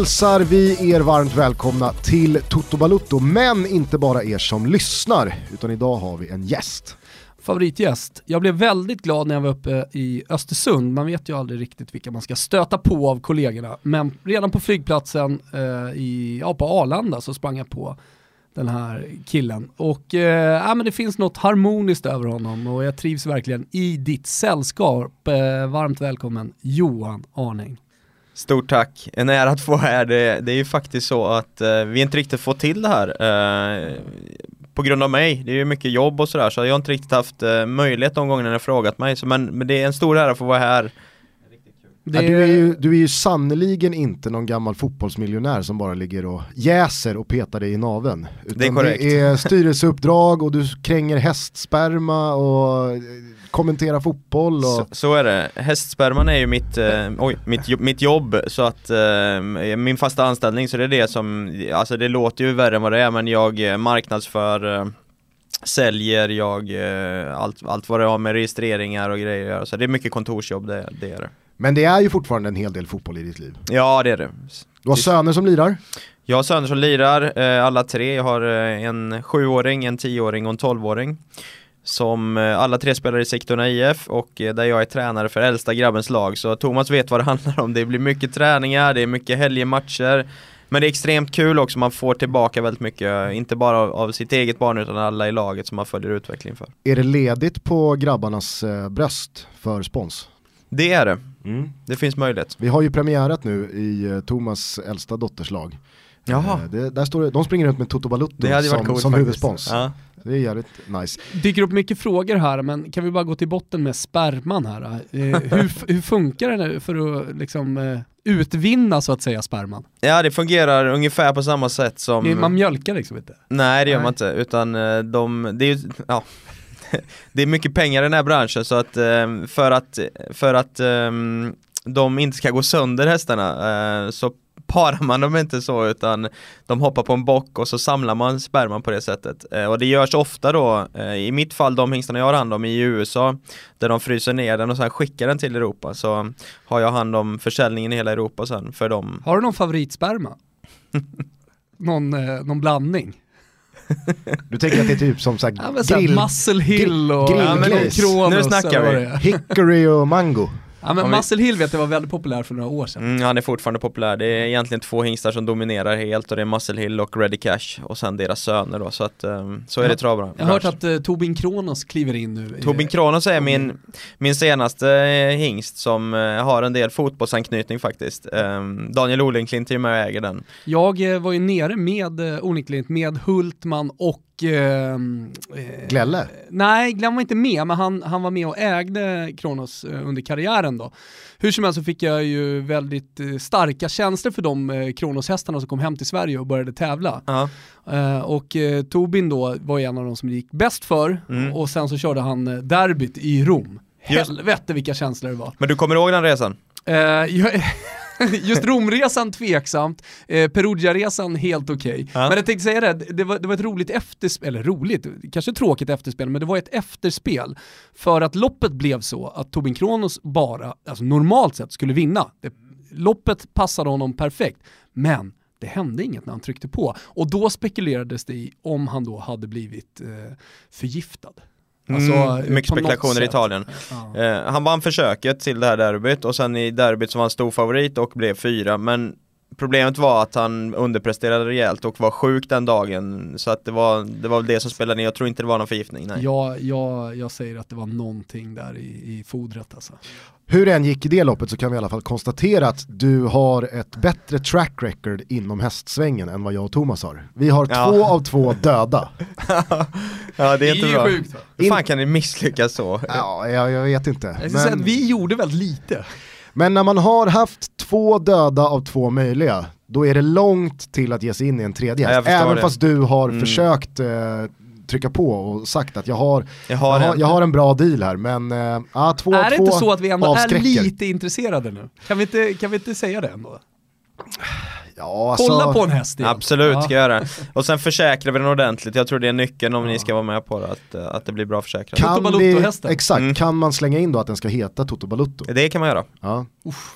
hälsar vi er varmt välkomna till Toto Balutto, men inte bara er som lyssnar, utan idag har vi en gäst. Favoritgäst. Jag blev väldigt glad när jag var uppe i Östersund, man vet ju aldrig riktigt vilka man ska stöta på av kollegorna, men redan på flygplatsen eh, i, ja, på Arlanda så sprang jag på den här killen. Och eh, ja, men det finns något harmoniskt över honom och jag trivs verkligen i ditt sällskap. Eh, varmt välkommen Johan Arning. Stort tack, en ära att få här. Det, det är ju faktiskt så att eh, vi inte riktigt fått till det här eh, på grund av mig. Det är ju mycket jobb och sådär så jag har inte riktigt haft eh, möjlighet de gångerna när jag frågat mig. Så, men, men det är en stor ära att få vara här. Ja, du, är ju, du är ju sannoliken inte någon gammal fotbollsmiljonär som bara ligger och jäser och petar dig i naveln. Det är korrekt. Det är styrelseuppdrag och du kränger hästsperma och kommenterar fotboll. Och... Så, så är det. Hästsperman är ju mitt, eh, oj, mitt, mitt jobb så att eh, min fasta anställning så det är det som, alltså det låter ju värre än vad det är men jag eh, marknadsför eh, säljer jag eh, allt, allt vad det har med registreringar och grejer så det är mycket kontorsjobb det, det är det. Men det är ju fortfarande en hel del fotboll i ditt liv. Ja det är det. Du har söner som lirar? Jag har söner som lirar, eh, alla tre. Jag har en sjuåring, en tioåring och en tolvåring. Som eh, alla tre spelar i Sigtuna IF och eh, där jag är tränare för äldsta grabbens lag. Så Thomas vet vad det handlar om. Det blir mycket träningar, det är mycket helgmatcher. Men det är extremt kul också, man får tillbaka väldigt mycket, inte bara av, av sitt eget barn utan alla i laget som man följer utvecklingen för. Är det ledigt på grabbarnas eh, bröst för spons? Det är det. Det finns möjlighet. Vi har ju premiärat nu i eh, Thomas äldsta dotters lag. Jaha. Eh, det, där står det, de springer runt med Toto Balutto som, coolt som huvudspons. Ja. Det är jävligt nice. dyker upp mycket frågor här, men kan vi bara gå till botten med sperman här? Eh, hur, hur funkar det nu för att liksom, eh, utvinna så att säga sperman? ja, det fungerar ungefär på samma sätt som Man mjölkar liksom inte. Nej det gör Nej. man inte, utan eh, de, det är ju, ja Det är mycket pengar i den här branschen så att eh, för att, för att ehm, de inte ska gå sönder hästarna eh, så parar man dem inte så utan de hoppar på en bock och så samlar man sperman på det sättet. Eh, och det görs ofta då, eh, i mitt fall de hingstarna jag har hand om i USA där de fryser ner den och sen skickar den till Europa så har jag hand om försäljningen i hela Europa sen för dem. Har du någon favoritsperma? någon, eh, någon blandning? Du tänker att det är typ som såhär Ja, grill, Muscle Hill och grill- ja, men grillglaze. Kronos Nu snackar vi. hickory och mango. Ja men vi- Muscle Hill vet jag var väldigt populär för några år sedan. Mm, han är fortfarande populär. Det är egentligen två hingstar som dominerar helt och det är Muscle Hill och Ready Cash och sen deras söner då så att um, så är det travbranschen. Jag har hört att eh, Tobin Kronos kliver in nu. Tobin Kronos är min, min senaste eh, hingst som eh, har en del fotbollsanknytning faktiskt. Um, Daniel Olenklint är ju med och äger den. Jag var ju nere med eh, onekligen med Hultman och eh, Glelle. Nej, Glenn var inte med, men han, han var med och ägde Kronos eh, under karriären då. Hur som helst så fick jag ju väldigt eh, starka känslor för de eh, Kronos-hästarna som kom hem till Sverige och började tävla. Ja. Eh, och eh, Tobin då var en av de som det gick bäst för Mm. och sen så körde han eh, derbyt i Rom. Just- Helvete vilka känslor det var. Men du kommer ihåg den resan? Eh, jag- Just Romresan tveksamt, eh, Perugia-resan helt okej. Ja. Men jag tänkte säga det, det var, det var ett roligt efterspel, eller roligt, kanske tråkigt efterspel, men det var ett efterspel. För att loppet blev så att Tobin Kronos bara, alltså normalt sett, skulle vinna. Det, loppet passade honom perfekt, men det hände inget när han tryckte på. Och då spekulerades det i om han då hade blivit eh, förgiftad. Alltså, mm, mycket spekulationer i. Italien. Ja. Eh, han vann försöket till det här derbyt och sen i derbyt så var han stor favorit och blev fyra men Problemet var att han underpresterade rejält och var sjuk den dagen så att det var det var väl det som spelade ner, jag tror inte det var någon förgiftning nej. Ja, jag, jag säger att det var någonting där i, i fodret alltså. Hur det än gick i det loppet så kan vi i alla fall konstatera att du har ett bättre track record inom hästsvängen än vad jag och Thomas har. Vi har Ja. två av två döda. ja det är inte ju bra. sjukt va? Hur fan kan ni misslyckas så? Ja, jag, jag vet inte. Jag säga att vi gjorde väldigt lite. Men när man har haft två döda av två möjliga, då är det långt till att ge sig in i en tredje Även det. fast du har Mm. försökt eh, trycka på och sagt att jag har, Jag har, jag har, en, jag har en bra deal här, men eh, ja, två av är det två inte så att vi ändå är lite intresserade nu? Kan vi inte, kan vi inte säga det ändå? Ja, alltså, Kolla på en häst igen. Absolut, Ja. ska jag göra. Och sen försäkrar vi den ordentligt, jag tror det är nyckeln om ni ska vara med på det, att, eh, att det blir bra försäkrat. kan, vi, exakt, Mm. kan man slänga in då att den ska heta Toto Balutto? Det kan man göra. Ja.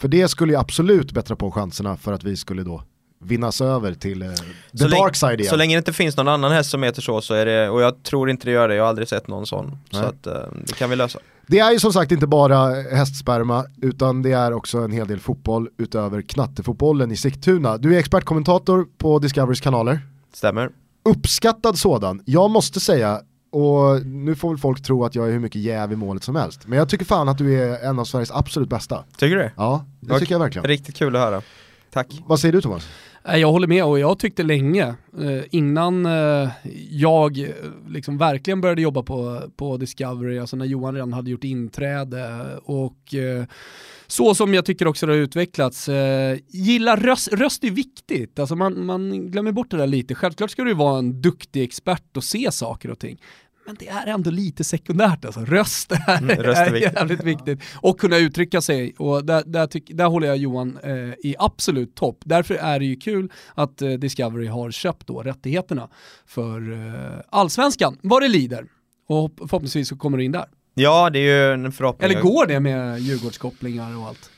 För det skulle ju absolut bättra på chanserna för att vi skulle då vinnas över till eh, the Så länge- dark side igen. Så länge det inte finns någon annan häst som heter så, så är det, och jag tror inte det gör det, jag har aldrig sett någon sån. Så Nej. att eh, det kan vi lösa. Det är ju som sagt inte bara hästsperma utan det är också en hel del fotboll utöver knattefotbollen i Sigtuna. Du är expertkommentator på Discoverys kanaler. Stämmer? Uppskattad sådan. Jag måste säga, och nu får väl folk tro att jag är hur mycket jäv i målet som helst, men jag tycker fan att du är en av Sveriges absolut bästa. Tycker du det? Ja, det Okej. tycker jag verkligen. Riktigt kul att höra. Tack. Vad säger du Thomas? Jag håller med och jag tyckte länge, eh, innan eh, jag eh, liksom verkligen började jobba på, på Discovery, alltså när Johan redan hade gjort inträde och så som jag tycker också det har utvecklats. Gilla röst, röst är viktigt, alltså man, man glömmer bort det där lite. Självklart ska du vara en duktig expert och se saker och ting. Men det är ändå lite sekundärt alltså. Röst är, Mm, röst är är viktigt. jävligt viktigt. Och kunna uttrycka sig. Och där, där, tyck, där håller jag Johan eh, i absolut topp. Därför är det ju kul att eh, Discovery har köpt då rättigheterna för eh, allsvenskan, vad det lider. Och hopp- förhoppningsvis så kommer det in där. Ja, det är ju en förhoppning. Eller går det med Djurgårdskopplingar och allt?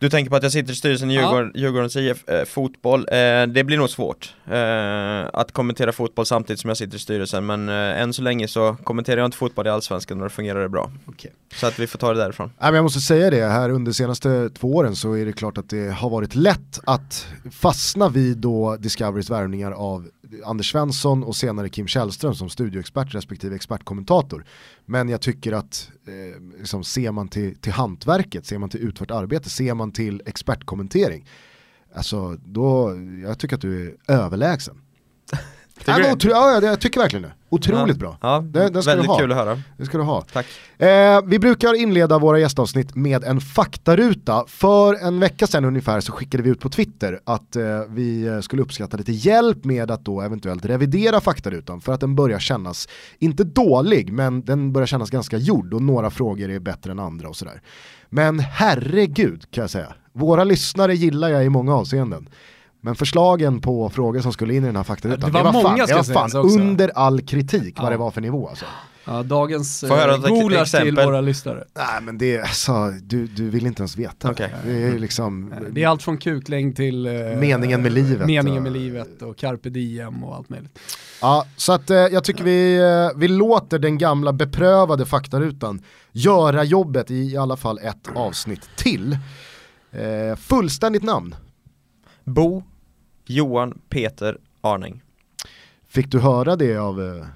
Du tänker på att jag sitter i styrelsen i Ja. Djurgårdens IF eh, fotboll. Eh, det blir nog svårt eh, att kommentera fotboll samtidigt som jag sitter i styrelsen men eh, än så länge så kommenterar jag inte fotboll i Allsvenskan och det fungerar det bra. Okej. Så att vi får ta det därifrån. Nej, men jag måste säga det, här under de senaste två åren så är det klart att det har varit lätt att fastna vid då Discoverys värvningar av Anders Svensson och senare Kim Källström som studioexpert respektive expertkommentator. Men jag tycker att eh, liksom, ser man till, till hantverket, ser man till utfört arbete, ser man till expertkommentering, alltså då, jag tycker att du är överlägsen. Tycker du? otro- ja, jag tycker verkligen det. Otroligt bra. Ja, Det- det ska du väldigt ha. kul att höra. Det ska du ha. Tack. Eh, vi brukar inleda våra gästavsnitt med en faktaruta. För en vecka sedan ungefär så skickade vi ut på Twitter att eh, vi skulle uppskatta lite hjälp med att då eventuellt revidera faktarutan för att den börjar kännas, inte dålig, men den börjar kännas ganska gjord och några frågor är bättre än andra och sådär. Men herregud kan jag säga, våra lyssnare gillar jag i många avseenden. Men förslagen på frågor som skulle in i den här faktarutan, Det var många, fan, det var fan också. under all kritik vad Ja. det var för nivå alltså. Ja, dagens eh, gulasch till exempel? våra lyssnare. Nej men det är, alltså, du, du vill inte ens veta. Okej. Det är liksom Det är allt från kuklängd till eh, Meningen med livet meningen med livet och carpe diem och allt möjligt. Ja, så att eh, jag tycker vi, eh, vi låter den gamla beprövade faktarutan göra jobbet i, i alla fall ett avsnitt till. Eh, fullständigt namn, Bo, Johan, Peter, Arning. fick du höra det av eh,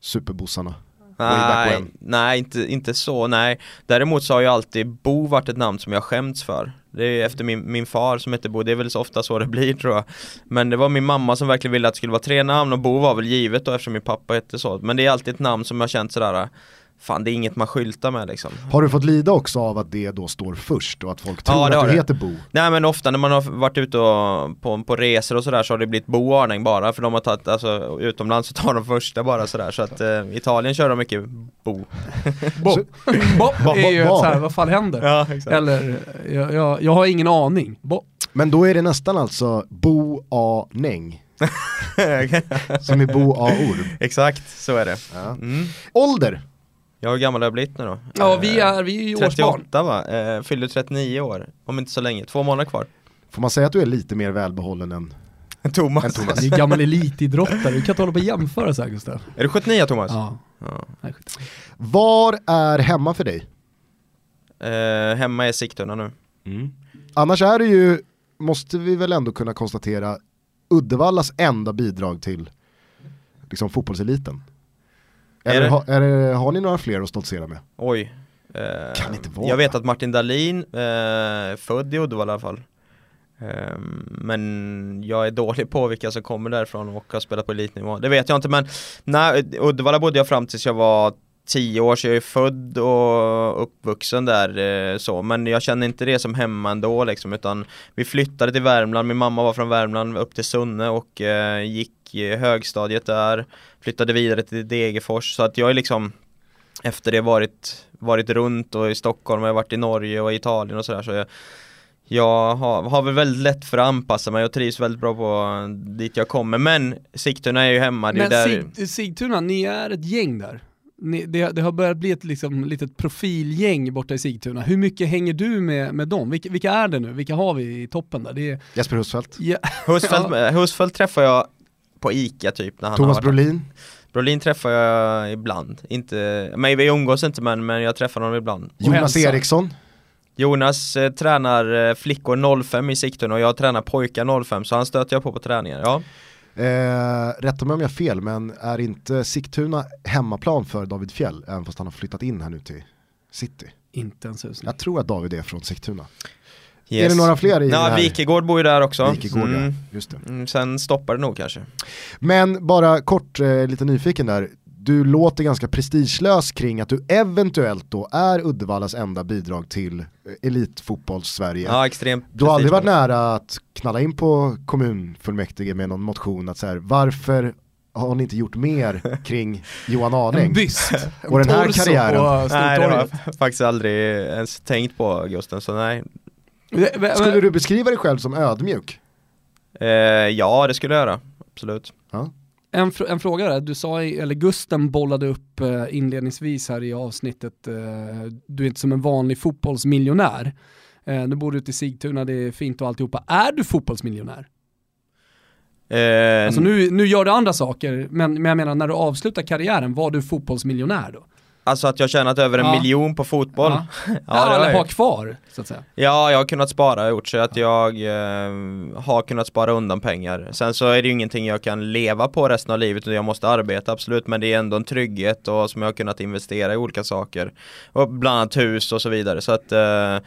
superbossarna? Nej, nej inte, inte så, nej. Däremot så har ju alltid Bo varit ett namn som jag skämts för. Det är efter min, min far som heter Bo, det är väl så ofta så det blir tror jag. Men det var min mamma som verkligen ville att det skulle vara tre namn och Bo var väl givet då eftersom min pappa hette så. Men det är alltid ett namn som jag har känt sådär, fan det är inget man skyltar med liksom. Har du fått lida också av att det då står först och att folk tror Ja, det att du det. heter Bo? Nej men ofta när man har varit ute och, på, på resor och sådär så har det blivit Bo Arning bara för de har tagit, alltså utomlands så tar de första bara sådär så att eh, Italien kör de mycket Bo. Bob, Bob är ju Bob. så här, vad fan händer? Ja exakt. Eller, jag, jag, jag har ingen aning. Bob. Men då är det nästan alltså Bo A Neng, som är Bo A Orb. exakt, så är det. Ja. Mm. Ålder, Ja, hur gammal har jag blivit nu då? Ja, vi Eh, är, vi är ju årsbarn. 38 va? Eh, fyller 39 år, om inte så länge, två månader kvar får man säga att du är lite mer välbehållen än Thomas, Än Thomas. Du är gammal elitidrottare, du kan inte hålla på och jämföra så här Gustav. Är du 79 Thomas? Ja. Ja. Nej. Var är hemma för dig? Eh, hemma är Sigtuna nu Annars är det ju, måste vi väl ändå kunna konstatera, Uddevallas enda bidrag till liksom, fotbollseliten. Eller det? ha, det, har ni några fler att stoltsera med? Oj Eh, Kan inte vara. Jag vet att Martin Dahlin, eh, född i Uddevalla i alla fall Eh, Men jag är dålig på vilka som kommer därifrån och har spelat på elitnivå Det vet jag inte men Nej, Uddevalla bodde jag fram tills jag var 10 år så jag är född och uppvuxen där eh, så Men jag känner inte det som hemma ändå liksom utan Vi flyttade till Värmland, min mamma var från Värmland upp till Sunne och eh, gick högstadiet där Flyttade vidare till Degerfors så att jag är liksom Efter det varit, varit runt och i Stockholm och jag varit i Norge och Italien och sådär så jag jag har, har väl väldigt lätt för att anpassa mig och trivs väldigt bra på dit jag kommer. Men Sigtuna är ju hemma. Det är Men där... Sig- Sigtuna, ni är ett gäng där. Ni, det, det har börjat bli ett liksom, litet profilgäng borta i Sigtuna. Hur mycket hänger du med, med dem? Vilka, vilka är det nu? Vilka har vi i toppen där? Det är, Jesper Husfeldt, ja, Husfeldt, Husfeldt träffar jag på ICA typ när han Thomas har Brolin, Brolin träffar jag ibland, inte, men vi umgås inte men, men jag träffar honom ibland Jonas. Eriksson, Jonas eh, tränar eh, flickor 05 i Sigtuna och jag tränar pojkar 05 så han stöter jag på på träningar, ja eh, rätta mig om jag har fel men är inte Sigtuna hemmaplan för David Fjell även fast han har flyttat in här nu till City? inte en susning. Jag tror att David är från Sigtuna. yes. Är det några fler i det Ja, här? Wikegård bor ju där också Wikegård, mm. ja. Just det. Mm, Sen stoppar det nog kanske Men bara kort, eh, lite nyfiken där. Du låter ganska prestigelös kring att du eventuellt då är Uddevallas enda bidrag till eh, elitfotbolls-Sverige. Ja, extremt Du har aldrig varit nära att knalla in på kommunfullmäktige med någon motion att så här, varför har ni inte gjort mer kring Johan En Arning? byst, Och den här karriären. Nej det har jag faktiskt aldrig ens tänkt på Gusten, så nej Skulle du beskriva dig själv som ödmjuk? eh, Ja det skulle jag göra, absolut En, en fråga där, du sa, eller Gusten bollade upp eh, inledningsvis här i avsnittet, eh, du är inte som en vanlig fotbollsmiljonär. Eh, nu bor du ute i Sigtuna, det är fint och alltihopa. Är du fotbollsmiljonär? eh, Alltså nu, nu gör du andra saker, men, men jag menar när du avslutar karriären, var du fotbollsmiljonär då? Alltså att jag tjänat över en Ja. miljon på fotboll Ja. Ja, Ja, eller ha kvar, så att säga. Ja, jag har kunnat spara och gjort så att jag eh, har kunnat spara undan pengar. Sen så är det ju ingenting jag kan leva på resten av livet utan jag måste arbeta absolut men det är ändå en trygghet och som jag har kunnat investera i olika saker. Och bland annat hus och så vidare så att eh,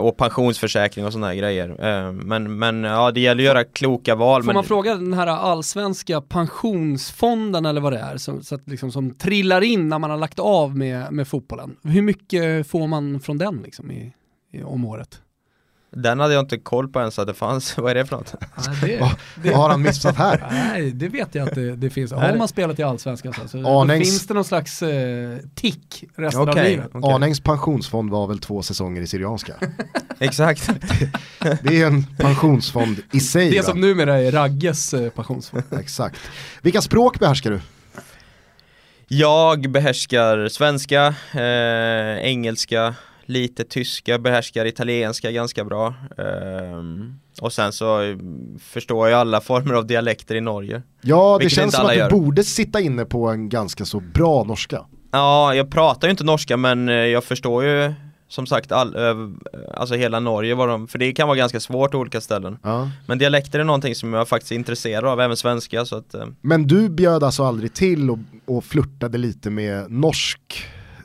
och pensionsförsäkring och sådana här grejer. Eh, Men, men ja, det gäller att göra kloka val. Får men man fråga den här allsvenska pensionsfonden eller vad det är, som, så att liksom, som trillar in när man har lagt av med, med fotbollen. Hur mycket får man från den liksom i, i, om året? Den hade jag inte koll på ens att det fanns. Vad är det för något? Nej, Vad vad har han missat här? Nej, det vet jag att det, det finns. Har man spelat i allsvenskan så, så då Arnängs- finns det någon slags eh, tick resten av Okej. livet. Okej. Arnängs pensionsfond var väl två säsonger i Syrianska. Exakt. Det är en pensionsfond i sig. Det va? som numera är Ragges eh, pensionsfond. Exakt. Vilka språk behärskar du? Jag behärskar svenska, eh, engelska, lite tyska, behärskar italienska ganska bra. Ehm, och sen så förstår jag alla former av dialekter i Norge. Ja, det känns som att alla du gör. borde sitta inne på en ganska så bra norska. Ja, jag pratar ju inte norska men eh, jag förstår ju som sagt all, eh, alltså hela Norge vad de, för det kan vara ganska svårt på olika ställen. Ja. Men dialekter är någonting som jag faktiskt är intresserad av, även svenska så att eh, Men du bjöd alltså aldrig till och, och flörtade lite med norsk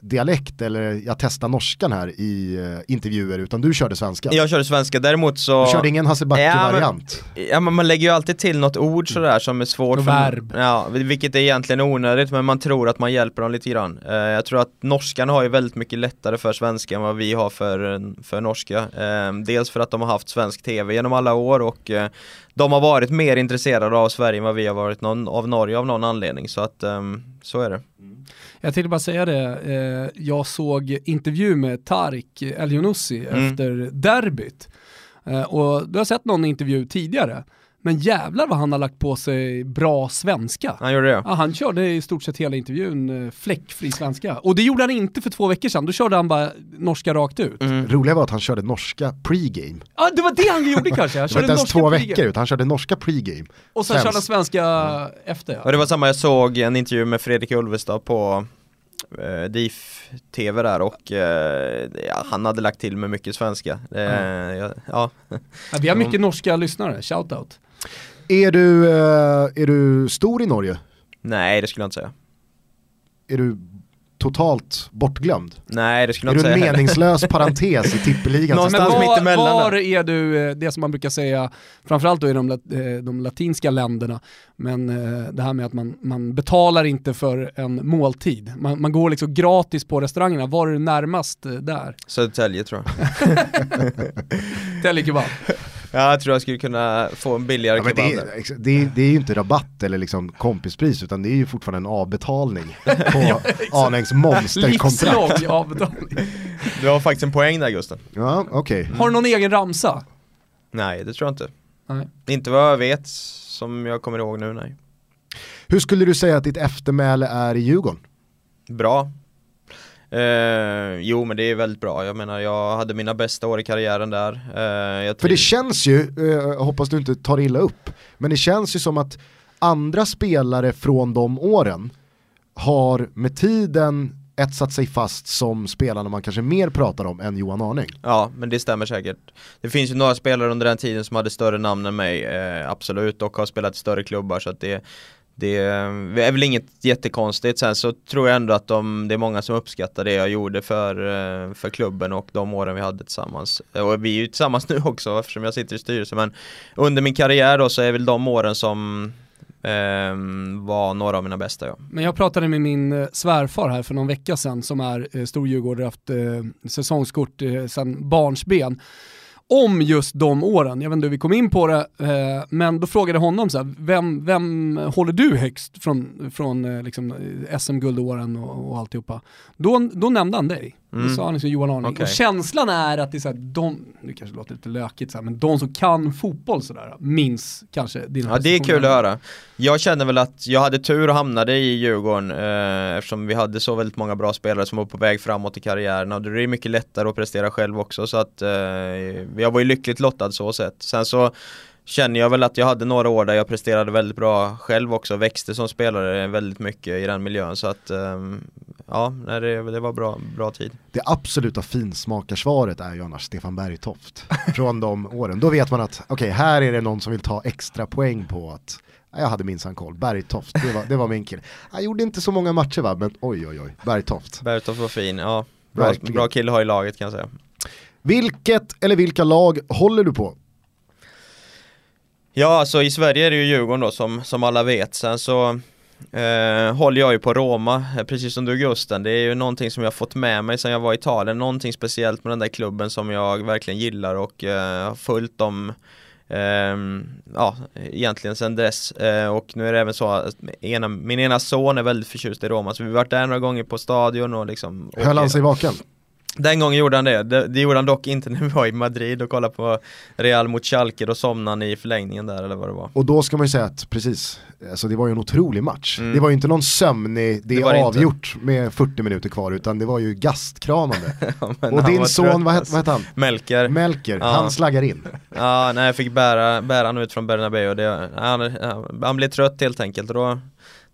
dialekt eller jag testar norskan här i eh, intervjuer utan du körde svenska. jag körde svenska, däremot så Du körde ingen Hasse Ja, men- Backe-variant. Ja men man lägger ju alltid till något ord sådär som är svårt för verb. Ja, vilket är egentligen onödigt men man tror att man hjälper dem lite grann. Eh, Jag tror att norskan har ju väldigt mycket lättare för svenska än vad vi har för, för norska. Eh, Dels för att de har haft svensk tv genom alla år och eh, de har varit mer intresserade av Sverige än vad vi har varit någon, av Norge av någon anledning. Så att ehm, så är det Jag tänkte bara säga det, eh, jag såg intervju med Tarik El Younousi Mm. efter derbyt. Eh, och du har sett någon intervju tidigare, men jävlar vad han har lagt på sig bra svenska. Han gjorde det Ja, han körde i stort sett hela intervjun eh, fläckfri svenska. Och det gjorde han inte för två veckor sedan, då körde han bara norska rakt ut. mm. Roliga var att han körde norska pregame. Ja, det var det han gjorde kanske. Han Det var körde inte ens norska två pregame. veckor utan han körde norska pregame. Och sen Sämst. körde han svenska efter ja. Och det var samma, jag såg en intervju med Fredrik Ulvestad på eh, DIF TV där och eh, ja, han hade lagt till med mycket svenska. Eh, ja, ja. ja. Vi har mycket norska lyssnare, shoutout. Är du, eh, är du stor i Norge? Nej det skulle jag inte säga. Är du totalt bortglömd? Nej det skulle Är jag du inte en säga. meningslös parentes i tippeligan? Någonstans Men mitt var, emellan var där. är du, eh, det som man brukar säga, framförallt då i de, eh, de latinska länderna, men eh, det här med att man, man betalar inte för en måltid. Man, man går liksom gratis på restaurangerna, var är du närmast där? Södertälje tror jag. Telekebab. Ja, jag tror jag skulle kunna få en billigare Ja, kebab det, det, det är ju inte rabatt eller liksom kompispris utan det är ju fortfarande en avbetalning på Arnängs monsterkontrakt. Livslång avbetalning. Du har faktiskt en poäng där Gusten. Ja, okej. Har du någon egen ramsa? Nej, det tror jag inte. Nej. Inte vad jag vet, som jag kommer ihåg nu, nej. Hur skulle du säga att ditt eftermäle är i Djurgården? Bra. Eh, jo men det är väldigt bra, jag menar jag hade mina bästa år i karriären där. Eh, För det känns ju, eh, hoppas du inte tar illa upp, men det känns ju som att andra spelare från de åren har med tiden etsat sig fast som spelarna man kanske mer pratar om än Johan Arning. Ja, men det stämmer säkert. Det finns ju några spelare under den tiden som hade större namn än mig, eh, absolut, och har spelat i större klubbar så att det det är väl inget jättekonstigt, sen så tror jag ändå att de, det är många som uppskattar det jag gjorde för, eh, för klubben och de åren vi hade tillsammans. Och vi är ju tillsammans nu också eftersom jag sitter i styrelsen men under min karriär då så är väl de åren som ehm, var några av mina bästa ja. Men jag pratade med min eh, svärfar här för någon vecka sedan som är eh, stor djurgårdare, haft eh, säsongskort eh, sedan barnsben. Om just de åren, jag vet inte hur vi kom in på det, eh, men då frågade jag honom så här, vem, vem håller du högst från, från eh, liksom, eh, SM-guldåren och, och alltihopa? Då, då nämnde han dig. Då Mm. sa han liksom Johan Arning. Okej. Och känslan är att det är så här, de, nu kanske låter lite lökigt så här, men de som kan fotboll sådär, minns kanske dina Ja det är kul att höra. Jag känner väl att jag hade tur och hamnade i Djurgården eh, eftersom vi hade så väldigt många bra spelare som var på väg framåt i karriären och det är mycket lättare att prestera själv också så att eh, jag var ju lyckligt lottad så sett. Sen så känner jag väl att jag hade några år där jag presterade väldigt bra själv också, växte som spelare väldigt mycket i den miljön så att eh, ja, nej, det, det var bra, bra tid. Det absoluta finsmakarsvaret är ju annars Stefan Bergtoft från de åren. Då vet man att okej, här är det någon som vill ta extra poäng på att "Ja, jag hade minsann koll, Bergtoft, det var, det var min kille. Han gjorde inte så många matcher va, men oj oj oj, Bergtoft. Bertolt var fin, ja. Bra, Verkligen. bra kille att ha i laget kan jag säga. Vilket eller vilka lag håller du på? Ja, alltså i Sverige är det ju Djurgården då som, som alla vet. Sen så eh, håller jag ju på Roma, eh, precis som du Gusten. Det är ju någonting som jag fått med mig sedan jag var i Italien. Någonting speciellt med den där klubben som jag verkligen gillar och eh, har följt dem ehm, ja, egentligen sedan dess. Eh, och nu är det även så att ena, min ena son är väldigt förtjust i Roma så vi har varit där några gånger på stadion och liksom Höll han sig vaken? Den gången gjorde han det. det, det gjorde han dock inte när vi var i Madrid och kollade på Real mot Schalke, då somnade han i förlängningen där eller vad det var. Och då ska man ju säga att precis, alltså det var ju en otrolig match. Mm. Det var ju inte någon sömnig, det, Det är det inte. avgjort med 40 minuter kvar utan det var ju gastkramande. Ja, och din son, trött, vad hette alltså. vad hette han? Melker. Melker, Ja. han slaggar in. Ja, nej jag fick bära, bära han ut från Bernabéu och det, han, han blev trött helt enkelt och då,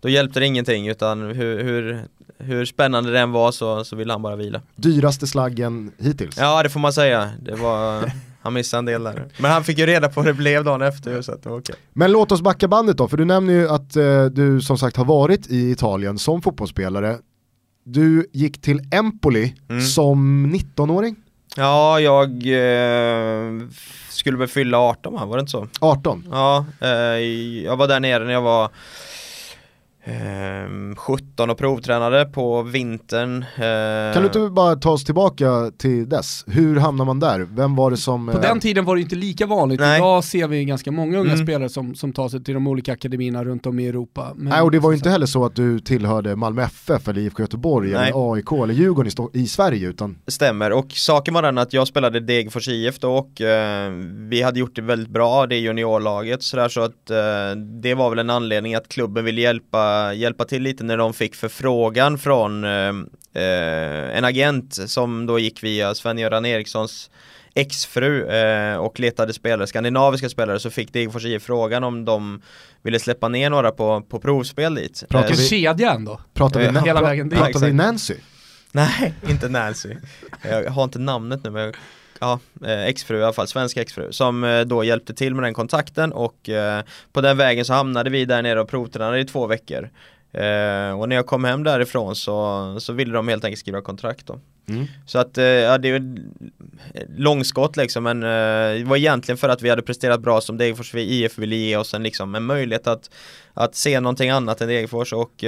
då hjälpte det ingenting utan hur, hur, hur spännande det än var så, så ville han bara vila. Dyraste slaggen hittills. Ja det får man säga, det var, han missade en del där. Men han fick ju reda på hur det blev dagen efter så att det var okej. Men låt oss backa bandet då, för du nämner ju att eh, du som sagt har varit i Italien som fotbollsspelare. Du gick till Empoli Mm. som 19-åring, Ja, jag eh, skulle väl fylla 18 va, var det inte så? 18. Ja, eh, jag var där nere när jag var 17 och provtränade på vintern. Eh, Kan du inte bara ta oss tillbaka till dess? Hur hamnar man där? Vem var det som... På eh, den tiden var det inte lika vanligt, Nej. idag ser vi ganska många unga Mm. spelare som, som tar sig till de olika akademierna runt om i Europa. Men, Nej och det var ju inte heller så att du tillhörde Malmö FF eller IFK Göteborg Nej. eller AIK eller Djurgården i, Sto- i Sverige utan Stämmer, och saken var den att jag spelade Degerfors IF då och eh, vi hade gjort det väldigt bra, det juniorlaget sådär så att eh, det var väl en anledning att klubben ville hjälpa, hjälpa till lite när de fick förfrågan från eh, eh, en agent som då gick via Sven-Göran Erikssons exfru eh, och letade spelare, skandinaviska spelare så fick Degerfors IF frågan om de ville släppa ner några på, på provspel dit. Pratar En vi- kedja ändå. pratar vi, Eh, hela vägen dit. pratar vi. Nancy? Nej, inte Nancy. Jag har inte namnet nu men jag, ja, eh, exfru i alla fall, svensk exfru som eh, då hjälpte till med den kontakten och eh, på den vägen så hamnade vi där nere och provtränade i två veckor. Och när jag kom hem därifrån så, så ville de helt enkelt skriva kontrakt då. Mm. Så att, ja det är långskott liksom men det var egentligen för att vi hade presterat bra som Degerfors IF ville ge oss en, liksom, en möjlighet att, att se någonting annat än Degerfors och,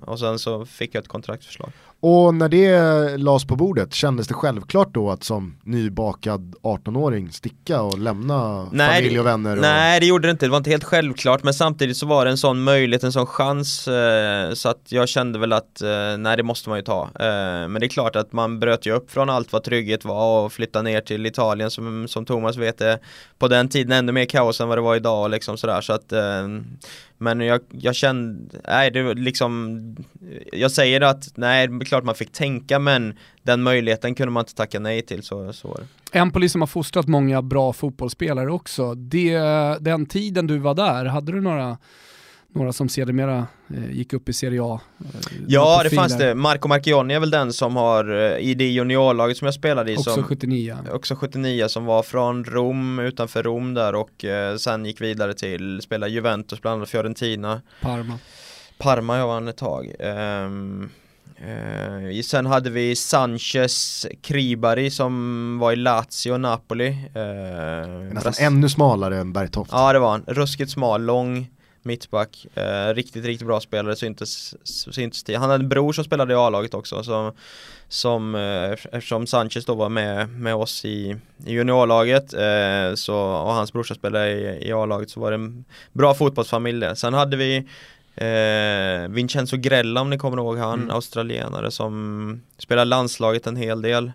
och sen så fick jag ett kontraktförslag. Och när det lades på bordet, kändes det självklart då att som nybakad 18-åring sticka och lämna Nej, familj och vänner? Och... Nej det gjorde det inte, det var inte helt självklart men samtidigt så var det en sån möjlighet, en sån chans eh, så att jag kände väl att eh, nej det måste man ju ta. Eh, men det är klart att man bröt ju upp från allt vad trygghet var och flyttade ner till Italien som, som Thomas vet är på den tiden ännu mer kaos än vad det var idag liksom sådär så att men jag, jag kände, nej det var liksom Jag säger att, nej det är klart man fick tänka men Den möjligheten kunde man inte tacka nej till så, så var det. Som har fostrat många bra fotbollsspelare också, det, den tiden du var där, hade du några några som sedermera eh, gick upp i Serie A. Eh, ja det fanns det, Marco Marchionni är väl den som har eh, i det juniorlaget som jag spelade i Också som, 79 Också 79 som var från Rom, utanför Rom där och eh, sen gick vidare till, spela Juventus bland annat Fiorentina. Parma. Parma jag vann ett tag. Um, Uh, sen hade vi Sanchez Kribari som var i Lazio och Napoli. Uh, Nästan ännu smalare än Bergtoft Ja det var han, ruskigt smal, lång mittback, uh, riktigt riktigt bra spelare syntes, syntes Han hade en bror som spelade i A-laget också som, som eftersom Sanchez då var med, med oss i, i juniorlaget så, och hans brorsa spelade i, i A-laget så var det en bra fotbollsfamilj där. Sen hade vi Eh, Vincenzo Grella om ni kommer ihåg han, mm. australienare som spelar landslaget en hel del.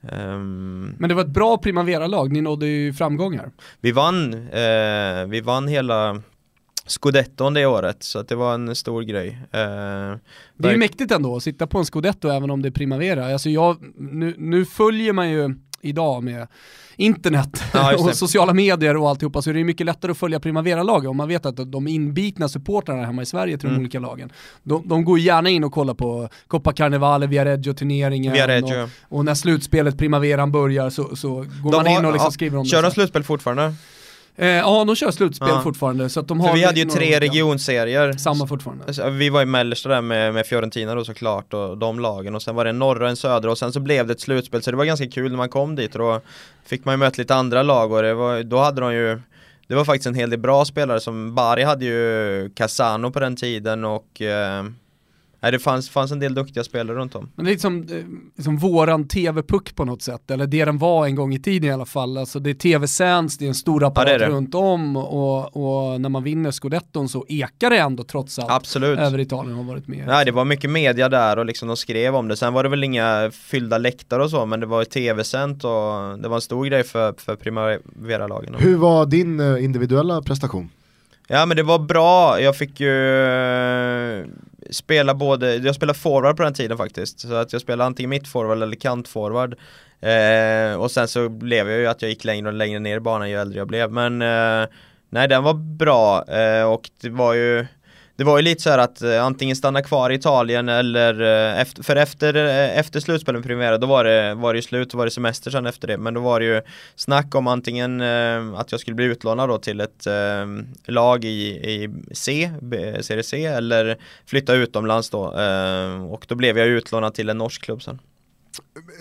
Um, Men det var ett bra Primavera-lag, ni nådde ju framgångar. Vi vann, eh, vi vann hela Scudetton det året, så att det var en stor grej. Eh, det är ju mäktigt ändå att sitta på en Scudetto även om det är Primavera. Alltså jag, nu, nu följer man ju idag med internet ja, och sociala medier och alltihopa så är det mycket lättare att följa Primavera-lagen om man vet att de inbitna supportrarna hemma i Sverige till mm. de olika lagen, de, de, går gärna in och kollar på Coppa Carnevale, Viareggio-turneringen Viareggio. och, och, när slutspelet Primaveran börjar så, så går de man in och liksom ja, skriver om kör det. Kör de slutspel fortfarande? Eh, ja, de kör slutspel ja. fortfarande. Så att de har vi hade ju tre regionserier. Samma fortfarande. Alltså, vi var i mellersta där med, med Fiorentina då såklart och de lagen och sen var det en norra och en södra och sen så blev det ett slutspel så det var ganska kul när man kom dit och då fick man ju möta lite andra lag och det var, då hade de ju det var faktiskt en hel del bra spelare som Bari hade ju Casano på den tiden och eh, Nej det fanns, fanns en del duktiga spelare runt om. Men det är liksom, liksom våran tv-puck på något sätt, eller det den var en gång i tiden i alla fall. Alltså det är tv-sänds, det är en stor apparat ja, det det. runt om och, och, när man vinner scudetton så ekar det ändå trots allt Absolut. över Italien har varit med. Nej det var mycket media där och liksom de skrev om det. Sen var det väl inga fyllda läktare och så men det var tv-sänt och det var en stor grej för, för Primavera-lagen. Hur var din eh, individuella prestation? Ja men det var bra, jag fick ju spelar spela både, jag spelade forward på den tiden faktiskt. Så att jag spelade antingen mittforward eller kantforward. Eh, och sen så blev jag ju att jag gick längre och längre ner i banan ju äldre jag blev. Men eh, nej den var bra eh, och det var ju det var ju lite så här att eh, antingen stanna kvar i Italien eller eh, efter, för efter, eh, efter slutspelet med Primera då var det, var det slut, då var det semester sen efter det men då var det ju snack om antingen eh, att jag skulle bli utlånad då till ett eh, lag i, i C, B, Serie C eller flytta utomlands då eh, och då blev jag utlånad till en norsk klubb sen.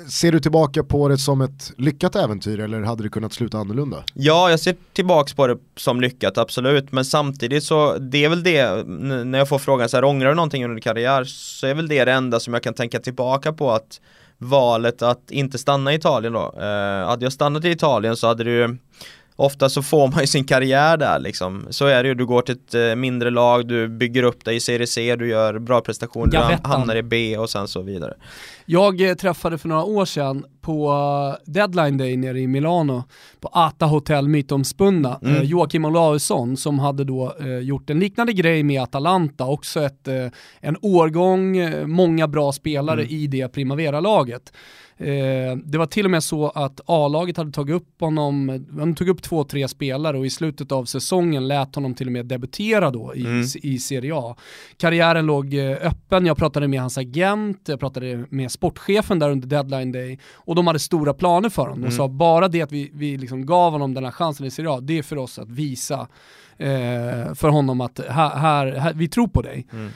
Ser du tillbaka på det som ett lyckat äventyr eller hade det kunnat sluta annorlunda? Ja, jag ser tillbaka på det som lyckat, absolut. Men samtidigt så, det är väl det, när jag får frågan så här, ångrar du någonting under din karriär? Så är väl det det enda som jag kan tänka tillbaka på att valet att inte stanna i Italien då. Eh, hade jag stannat i Italien så hade det ju Ofta så får man ju sin karriär där liksom. Så är det ju, du går till ett eh, mindre lag, du bygger upp dig i Serie C, du gör bra prestationer, du hamnar i B och sen så vidare. Jag eh, träffade för några år sedan på eh, Deadline Day nere i Milano på Ata Hotel mytomspunna mm. Joakim Olausson som hade då gjort en liknande grej med Atalanta, också ett, en årgång, många bra spelare mm. i det Primavera-laget. Eh, det var till och med så att A-laget hade tagit upp honom, de tog upp två, tre spelare och i slutet av säsongen lät honom till och med debutera då i, mm. i Serie A. Karriären låg eh, öppen, jag pratade med hans agent, jag pratade med sportchefen där under deadline day och de hade stora planer för honom. De mm. sa bara det att vi, vi liksom gav honom den här chansen i Serie A, det är för oss att visa eh, för honom att här, här, här, vi tror på dig. Mm.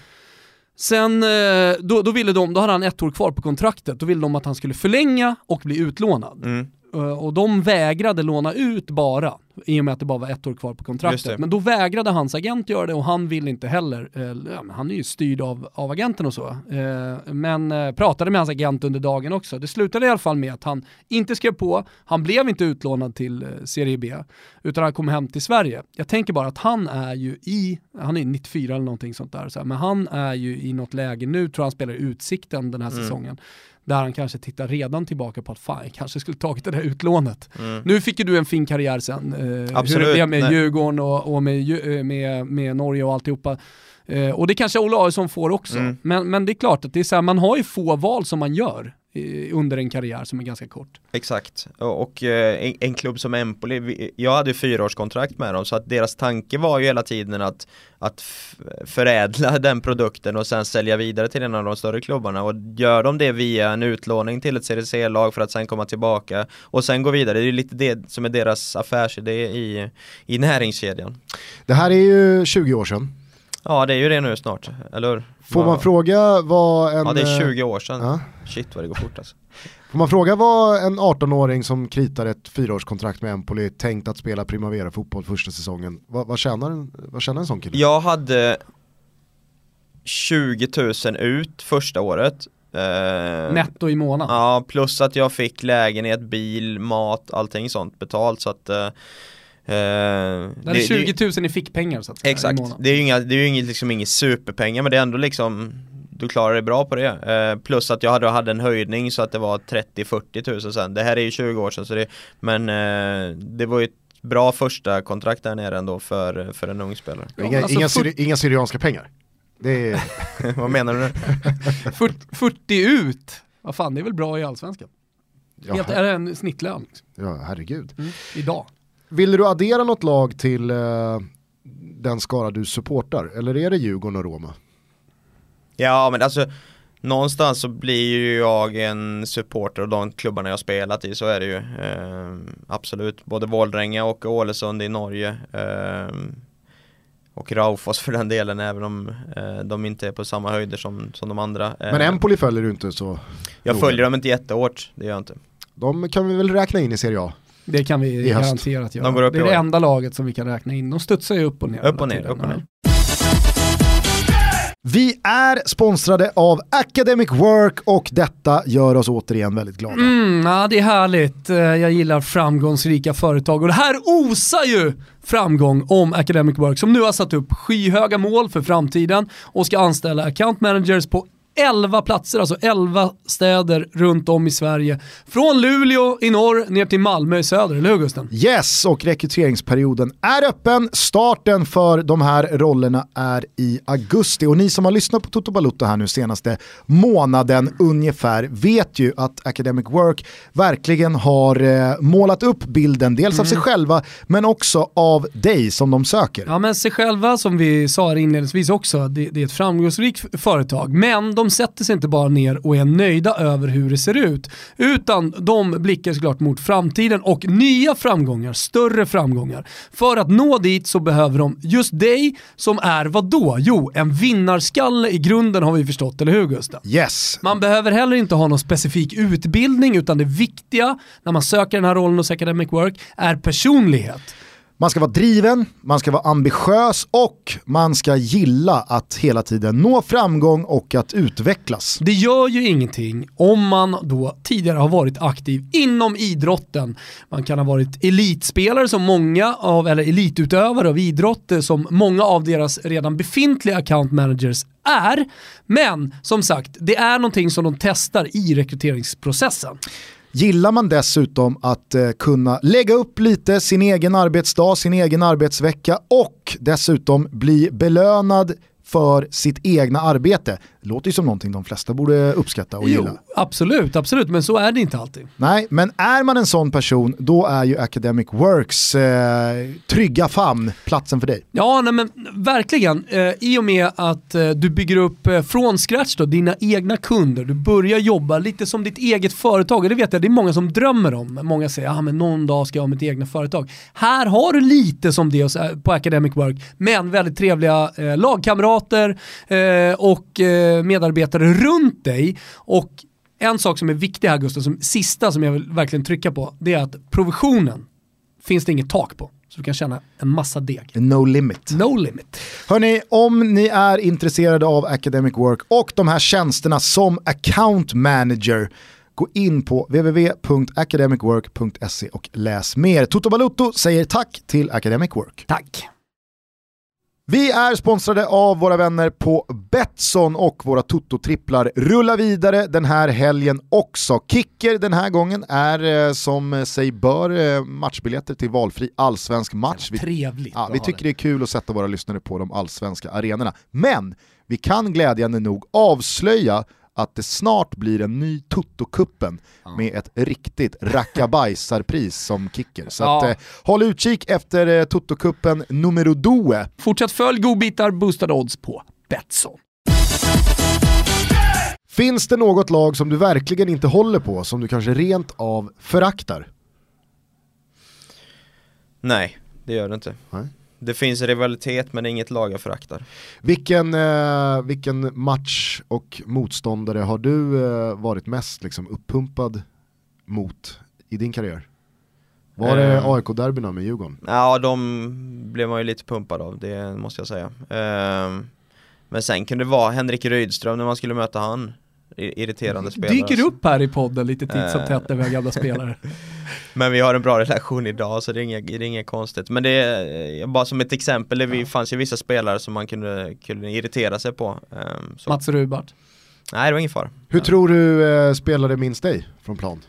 Sen, eh, då, då ville de, då hade han ett år kvar på kontraktet, då ville de att han skulle förlänga och bli utlånad. Mm. Eh, och de vägrade låna ut bara, i och med att det bara var ett år kvar på kontraktet. Men då vägrade hans agent göra det och han ville inte heller, ja, han är ju styrd av, av agenten och så. Men pratade med hans agent under dagen också. Det slutade i alla fall med att han inte skrev på, han blev inte utlånad till Serie B, utan han kom hem till Sverige. Jag tänker bara att han är ju i, han är 94 eller någonting sånt där, så här, men han är ju i något läge nu, tror han spelar i Utsikten den här mm. säsongen, där han kanske tittar redan tillbaka på att fan, jag kanske skulle tagit det där utlånet. Mm. Nu fick ju du en fin karriär sen, eh, Absolut. hur det blev med Nej. Djurgården och, och med, eh, med, med Norge och alltihopa. Eh, och det kanske Ola Aresson får också. Mm. Men, men det är klart att det är så här, man har ju få val som man gör under en karriär som är ganska kort. Exakt, och, eh, en, en, klubb som Empoli, jag hade fyraårskontrakt med dem så att deras tanke var ju hela tiden att, att förädla den produkten och sen sälja vidare till en av de större klubbarna och gör de det via en utlåning till ett CDC-lag för att sen komma tillbaka och sen gå vidare, det är ju lite det som är deras affärsidé i, i näringskedjan. Det här är ju 20 år sedan. Ja det är ju det nu snart, eller hur? Får man fråga vad en... Ja det är 20 år sedan. Ja. Shit vad det går fort alltså. Får man fråga vad en 18-åring som kritar ett fyraårskontrakt med Empoli tänkt att spela Primavera fotboll första säsongen, vad, vad, tjänar, vad tjänar en sån kille? Jag hade 20 000 ut första året. Eh, Netto i månaden? Ja, plus att jag fick lägenhet, bil, mat, allting sånt betalt så att eh, Uh, det är 20 000 i fickpengar så att säga, Exakt, det är ju inga, det är ju inget, liksom inget superpengar men det är ändå liksom Du klarar dig bra på det. Uh, plus att jag hade, hade en höjning så att det var 30-40 tusen sen. Det här är ju 20 år sedan så det, men uh, det var ju ett bra första kontrakt där nere ändå för, för en ung spelare. Inga, alltså inga, syri inga syrianska pengar? Det är... Vad menar du nu? 40, 40 ut, vad fan det är väl bra i allsvenskan? Ja, Helt, är det en snittlön? Ja, herregud. Mm, idag. Vill du addera något lag till uh, den skara du supportar? Eller är det Djurgården och Roma? Ja men alltså Någonstans så blir ju jag en supporter av de klubbarna jag spelat i, så är det ju. Eh, absolut, både Vålränga och Ålesund i Norge. Eh, och Raufoss för den delen, även om eh, de inte är på samma höjder som, som de andra. Men Empoli följer du inte så? Jag följer dem inte jättehårt, det gör jag inte. De kan vi väl räkna in i Serie A? Det kan vi garanterat göra. De det är det enda laget som vi kan räkna in. De studsar ju upp och ner. Upp och ner, upp och ner. Vi är sponsrade av Academic Work och detta gör oss återigen väldigt glada. Mm, ja, det är härligt. Eh, jag gillar framgångsrika företag och det här osar ju framgång om Academic Work som nu har satt upp skyhöga mål för framtiden och ska anställa account managers på 11 platser, alltså 11 städer runt om i Sverige. Från Luleå i norr ner till Malmö i söder, eller hur Gusten? Yes, och rekryteringsperioden är öppen. Starten för de här rollerna är i augusti. Och ni som har lyssnat på Toto Balutto här nu senaste månaden ungefär vet ju att Academic Work verkligen har eh, målat upp bilden, dels mm. av sig mm. själva men också av dig som de söker. Ja men sig själva som vi sa inledningsvis också, det, det är ett framgångsrikt företag, men de de sätter sig inte bara ner och är nöjda över hur det ser ut, utan de blickar såklart mot framtiden och nya framgångar, större framgångar. För att nå dit så behöver de just dig som är vad då? Jo, en vinnarskalle i grunden har vi förstått, eller hur Gustav? Yes. Man behöver heller inte ha någon specifik utbildning, utan det viktiga när man söker den här rollen hos Academic Work är personlighet. Man ska vara driven, man ska vara ambitiös och man ska gilla att hela tiden nå framgång och att utvecklas. Det gör ju ingenting om man då tidigare har varit aktiv inom idrotten. Man kan ha varit elitspelare som många av, eller elitutövare av idrott eh, som många av deras redan befintliga account managers är. Men som sagt, det är någonting som de testar i rekryteringsprocessen. Gillar man dessutom att eh, kunna lägga upp lite sin egen arbetsdag, sin egen arbetsvecka och dessutom bli belönad för sitt egna arbete. Det låter ju som någonting de flesta borde uppskatta och jo, gilla. Absolut, absolut, men så är det inte alltid. Nej, men är man en sån person, då är ju Academic Works eh, trygga famn platsen för dig. Ja, nej, men verkligen. Eh, I och med att eh, du bygger upp eh, från scratch då, dina egna kunder, du börjar jobba lite som ditt eget företag. Och det vet jag, det är många som drömmer om. Många säger, ah, men någon dag ska jag ha mitt egna företag. Här har du lite som det på Academic Work, men väldigt trevliga lagkamrater och medarbetare runt dig och En sak som är viktig här Gustav, som sista som jag vill verkligen trycka på, det är att provisionen finns det inget tak på. Så du kan tjäna en massa deg. No limit. No limit. Hörni, om ni är intresserade av Academic Work och de här tjänsterna som account manager, gå in på www.academicwork.se och läs mer. Toto Balutto säger tack till Academic Work. Tack. Vi är sponsrade av våra vänner på Betsson och våra Toto-tripplar rullar vidare den här helgen också. Kicker den här gången är eh, som sig bör eh, matchbiljetter till valfri allsvensk match. Vi, Trevligt. ja, vi tycker det. det är kul att sätta våra lyssnare på de allsvenska arenorna. Men vi kan glädjande nog avslöja att det snart blir en ny Toto-kuppen med ett riktigt rackabajsarpris som kicker. Så Ja. att, eh, håll utkik efter eh, Toto-kuppen numero due. Fortsätt följ godbitar, boostade odds på Betsson. Finns det något lag som du verkligen inte håller på, som du kanske rent av föraktar? Nej, det gör det inte. Nej. Det finns rivalitet men det är inget lag jag föraktar. Vilken, eh, vilken match och motståndare har du eh, varit mest liksom, uppumpad mot i din karriär? Var det Eh. AIK-derbyna med Djurgården? Ja, de blev man ju lite pumpad av, det måste jag säga. Ehm, men sen kunde det vara Henrik Rydström när man skulle möta han. Irriterande spelare. Dyker upp här i podden lite titt som tätt när vi har gamla spelare. Men vi har en bra relation idag så det är inget, det är inget konstigt. Men det är eh, bara som ett exempel, det vi, fanns ju vissa spelare som man kunde, kunde irritera sig på. Ehm, så. Mats Rubart. Nej, det var ingen fara. Hur tror du eh, spelare minns dig från plan?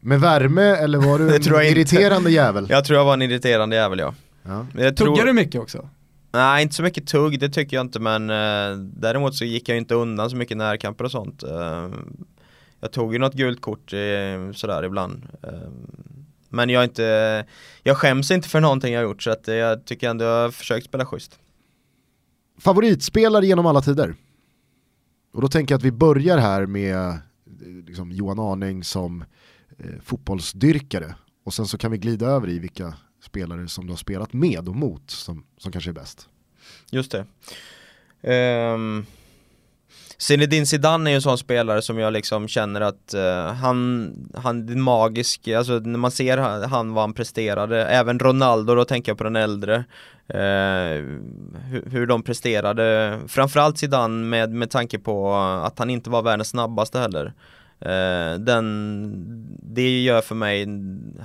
Med värme eller var du en tror jag inte. irriterande jävel? Jag tror jag var en irriterande jävel ja. Ja. Tror, Tuggar du mycket också? Nej, inte så mycket tugg, det tycker jag inte men eh, däremot så gick jag ju inte undan så mycket närkamper och sånt. Eh, jag tog ju något gult kort eh, sådär ibland. Eh, men jag är inte, jag skäms inte för någonting jag gjort så att eh, jag tycker ändå jag har försökt spela schysst. Favoritspelare genom alla tider? Och då tänker jag att vi börjar här med eh, liksom, Johan Arning som eh, fotbollsdyrkare och sen så kan vi glida över i vilka spelare som du har spelat med och mot som, som kanske är bäst. Just det. Um, Zinedine Zidane är ju en sån spelare som jag liksom känner att uh, han, han är magisk, alltså när man ser han, han vad han presterade, även Ronaldo då tänker jag på den äldre eh, Uh, hur, hur de presterade, framförallt Zidane med, med tanke på att han inte var världens snabbaste heller den, det gör för mig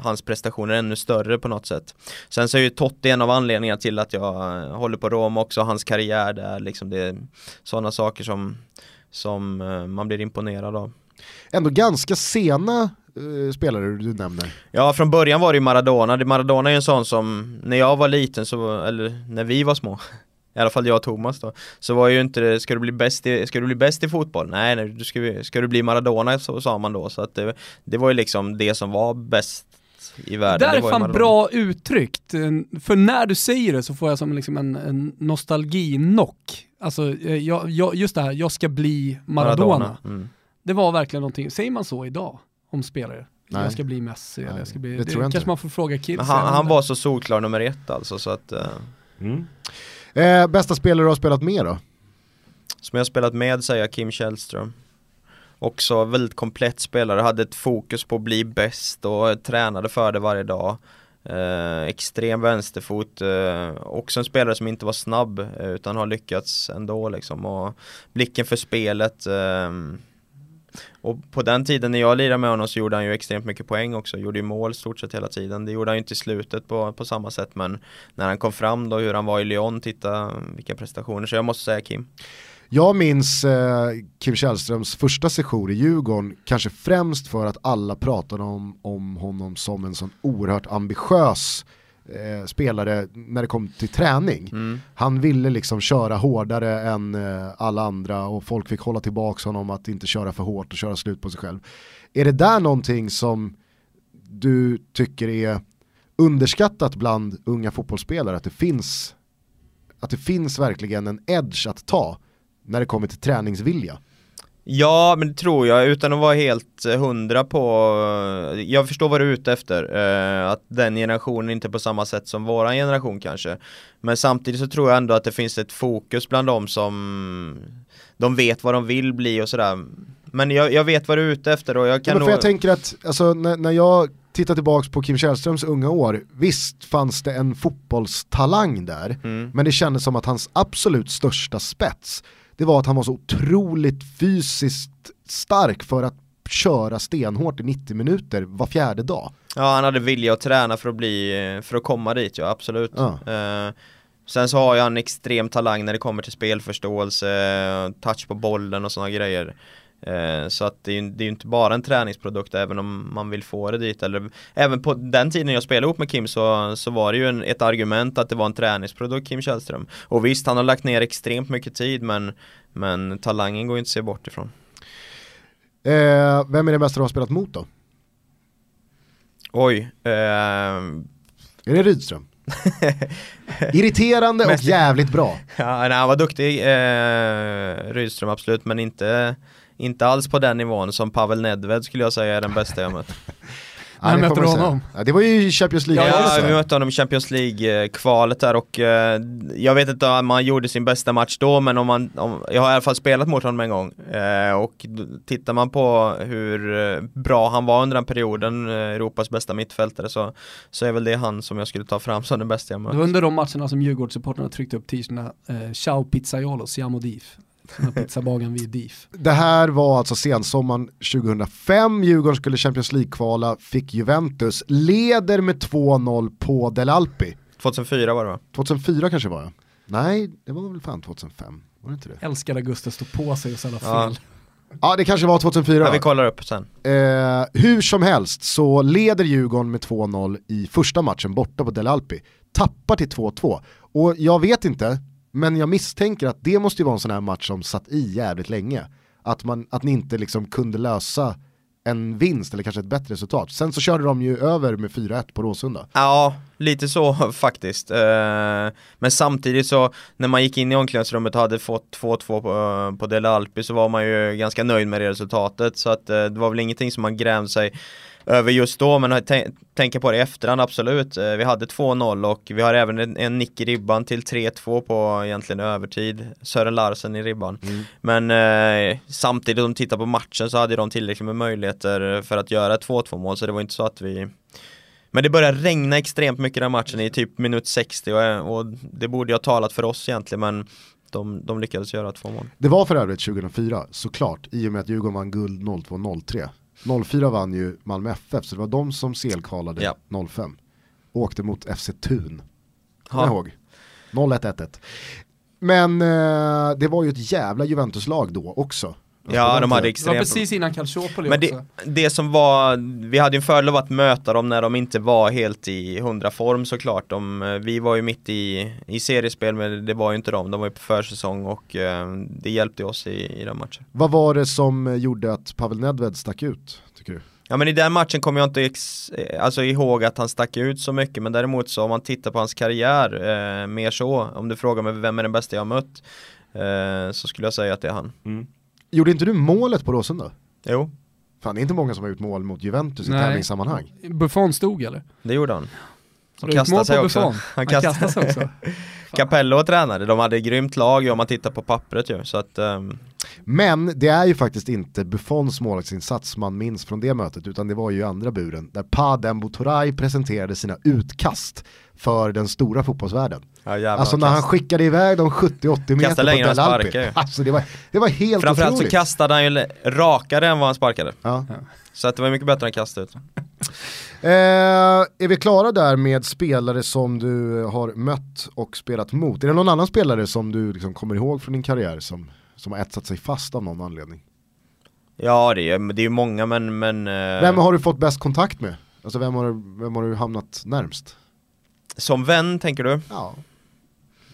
hans prestationer ännu större på något sätt. Sen så är ju Totti en av anledningarna till att jag eh, håller på Rom också, hans karriär där liksom det är sådana saker som, som eh, man blir imponerad av. Ändå ganska sena eh, spelare du nämner. Ja från början var det ju Maradona, Maradona är ju en sån som när jag var liten så, eller när vi var små i alla fall jag och Thomas då Så var ju inte det, ska du bli bäst i, ska du bli bäst i fotboll? Nej, nej du ska, ska du bli Maradona så sa man då Så att det, det var ju liksom det som var bäst i världen Det där är fan Maradona. bra uttryckt. För när du säger det så får jag som liksom en, en nostalginock. Alltså, eh, jag, jag, just det här, jag ska bli Maradona. Mm. Det var verkligen någonting, säger man så idag om spelare? Nej. Jag ska bli Messi Nej, jag ska bli, det det, tror jag kanske inte. man får fråga kids. Men han, han var så solklar nummer ett alltså så att eh, Eh, bästa spelare du har spelat med då? Som jag har spelat med säger jag Kim Källström. Också väldigt komplett spelare, hade ett fokus på att bli bäst och tränade för det varje dag. Eh, Extrem vänsterfot, eh, också en spelare som inte var snabb eh, utan har lyckats ändå liksom. Och blicken för spelet eh, och på den tiden när jag lirade med honom så gjorde han ju extremt mycket poäng också, gjorde ju mål stort sett hela tiden. Det gjorde han ju inte i slutet på, på samma sätt men när han kom fram då hur han var i Lyon, titta vilka prestationer. Så jag måste säga Kim. Jag minns eh, Kim Källströms första session i Djurgården, kanske främst för att alla pratade om, om honom som en sån oerhört ambitiös eh, spelare när det kom till träning. Mm. Han ville liksom köra hårdare än eh, alla andra och folk fick hålla tillbaka honom att inte köra för hårt och köra slut på sig själv. Är det där någonting som du tycker är underskattat bland unga fotbollsspelare? Att det finns, att det finns verkligen en edge att ta när det kommer till träningsvilja? Ja, men det tror jag, utan att vara helt eh, hundra på Jag förstår vad du är ute efter eh, Att den generationen inte är på samma sätt som våran generation kanske Men samtidigt så tror jag ändå att det finns ett fokus bland dem som De vet vad de vill bli och sådär Men jag, jag vet vad du är ute efter och jag Ja, kan men nog... jag tänker att alltså, när, när jag tittar tillbaka på Kim Källströms unga år, visst fanns det en fotbollstalang där, Mm. men det kändes som att hans absolut största spets, det var att han var så otroligt fysiskt stark för att köra stenhårt i 90 minuter var fjärde dag. Ja han hade vilja att träna för att bli, för att komma dit ja absolut. Ja. Eh, sen så har jag en extrem talang när det kommer till spelförståelse, touch på bollen och sådana grejer. Eh, så att det är ju det är inte bara en träningsprodukt även om man vill få det dit. Eller, även på den tiden jag spelade ihop med Kim så, så var det ju en, ett argument att det var en träningsprodukt Kim Källström. Och visst han har lagt ner extremt mycket tid men, men talangen går ju inte att se bort ifrån. Eh, vem är den bästa du har spelat mot då? Oj, eh, Är det Rydström? Irriterande och jävligt bra. Ja, nej, han var duktig, eh, Rydström absolut, men inte, inte alls på den nivån som Pavel Nedved skulle jag säga är den bästa jag mött. När mötte du honom? Ja, det var ju Champions League. Ja, alltså. vi mötte honom i Champions League-kvalet där och eh, jag vet inte om man gjorde sin bästa match då, men om man, om, jag har i alla fall spelat mot honom en gång. Eh, och tittar man på hur eh, bra han var under den perioden, eh, Europas bästa mittfältare, så, så är väl det han som jag skulle ta fram som den bästa jag Det mött. var under de matcherna som Djurgårdssupportrarna tryckte upp t-shirtarna eh, Ciao pizzaiolo, siamo dif. Som pizzabagaren vid DIF. Det här var alltså sensommaren 2005, Djurgården skulle Champions League-kvala, fick Juventus, leder med 2-0 på Del Alpi. 2004 var det va? 2004 kanske var det? Nej, det var väl fan 2005, var det inte det? Älskar Augusta stå på sig och ställa Ja. fel. Ja, det kanske var 2004. Ja, vi kollar upp sen. Eh, hur som helst så leder Djurgården med 2-0 i första matchen borta på Del Alpi. Tappar till 2-2. Och jag vet inte, men jag misstänker att det måste ju vara en sån här match som satt i jävligt länge. Att, man, att ni inte liksom kunde lösa en vinst eller kanske ett bättre resultat. Sen så körde de ju över med 4-1 på Råsunda. Ja, lite så faktiskt. Eh, men samtidigt så när man gick in i omklädningsrummet och hade fått 2-2 på, eh, på Alpi så var man ju ganska nöjd med det resultatet. Så att eh, det var väl ingenting som man grämde sig över just då men att tän- tänka på det i efterhand absolut. Eh, Vi hade 2-0 och vi har även en, en nick i ribban till 3-2 på egentligen övertid. Sören Larsen i ribban. Men eh, samtidigt om de tittar på matchen så hade de tillräckligt med möjligheter för att göra ett 2-2 mål så det var inte så att vi men det började regna extremt mycket den matchen i typ minut 60 och, och det borde ju ha talat för oss egentligen men de, de lyckades göra två mål. Det var för övrigt 2004, såklart, i och med att Djurgården vann guld 02-03. 04 vann ju Malmö FF, så det var de som selkvalade Ja. 05. Åkte mot FC Thun. Kommer ihåg. 01-1-1. Men eh, det var ju ett jävla Juventus-lag då också. Ja, de hade Det var extremt precis innan Calciopoli Men också. det, det som var, vi hade ju en fördel av att möta dem när de inte var helt i hundra form såklart. De, vi var ju mitt i, i seriespel men det var ju inte de, de var ju på försäsong och eh, det hjälpte oss i, i den matchen. Vad var det som eh, gjorde att Pavel Nedved stack ut, tycker du? Ja men i den matchen kommer jag inte ex, eh, alltså ihåg att han stack ut så mycket men däremot så om man tittar på hans karriär eh, mer så, om du frågar mig vem är den bästa jag har mött eh, så skulle jag säga att det är han. Gjorde inte du målet på Råsunda? Jo, Fan, det är inte många som har gjort mål mot Juventus i Nej. tävlingssammanhang. Buffon stod eller? det gjorde han. Mål kastade sig också. Buffon? Han Han kastade- sig också. Capello tränade, de hade ett grymt lag om man tittar på pappret ju så att ehm, Men det är ju faktiskt inte Buffons målvaktsinsats man minns från det mötet utan det var ju andra buren där Padem Butoray presenterade sina utkast för den stora fotbollsvärlden. ja, Alltså när han kast- skickade iväg de 70-80 meter på längre Del Alpi. Alltså det var, det var helt Framförallt så otroligt. kastade han ju rakare än vad han sparkade ja. Så att det var mycket bättre än kasta ut eh, är vi klara där med spelare som du har mött och spelat mot? Är det någon annan spelare som du liksom kommer ihåg från din karriär som, som har etsat sig fast av någon anledning? Ja det är, det är ju många men, men eh, Vem har du fått bäst kontakt med? Alltså vem har, vem har du hamnat närmst? Som vän tänker du? Ja.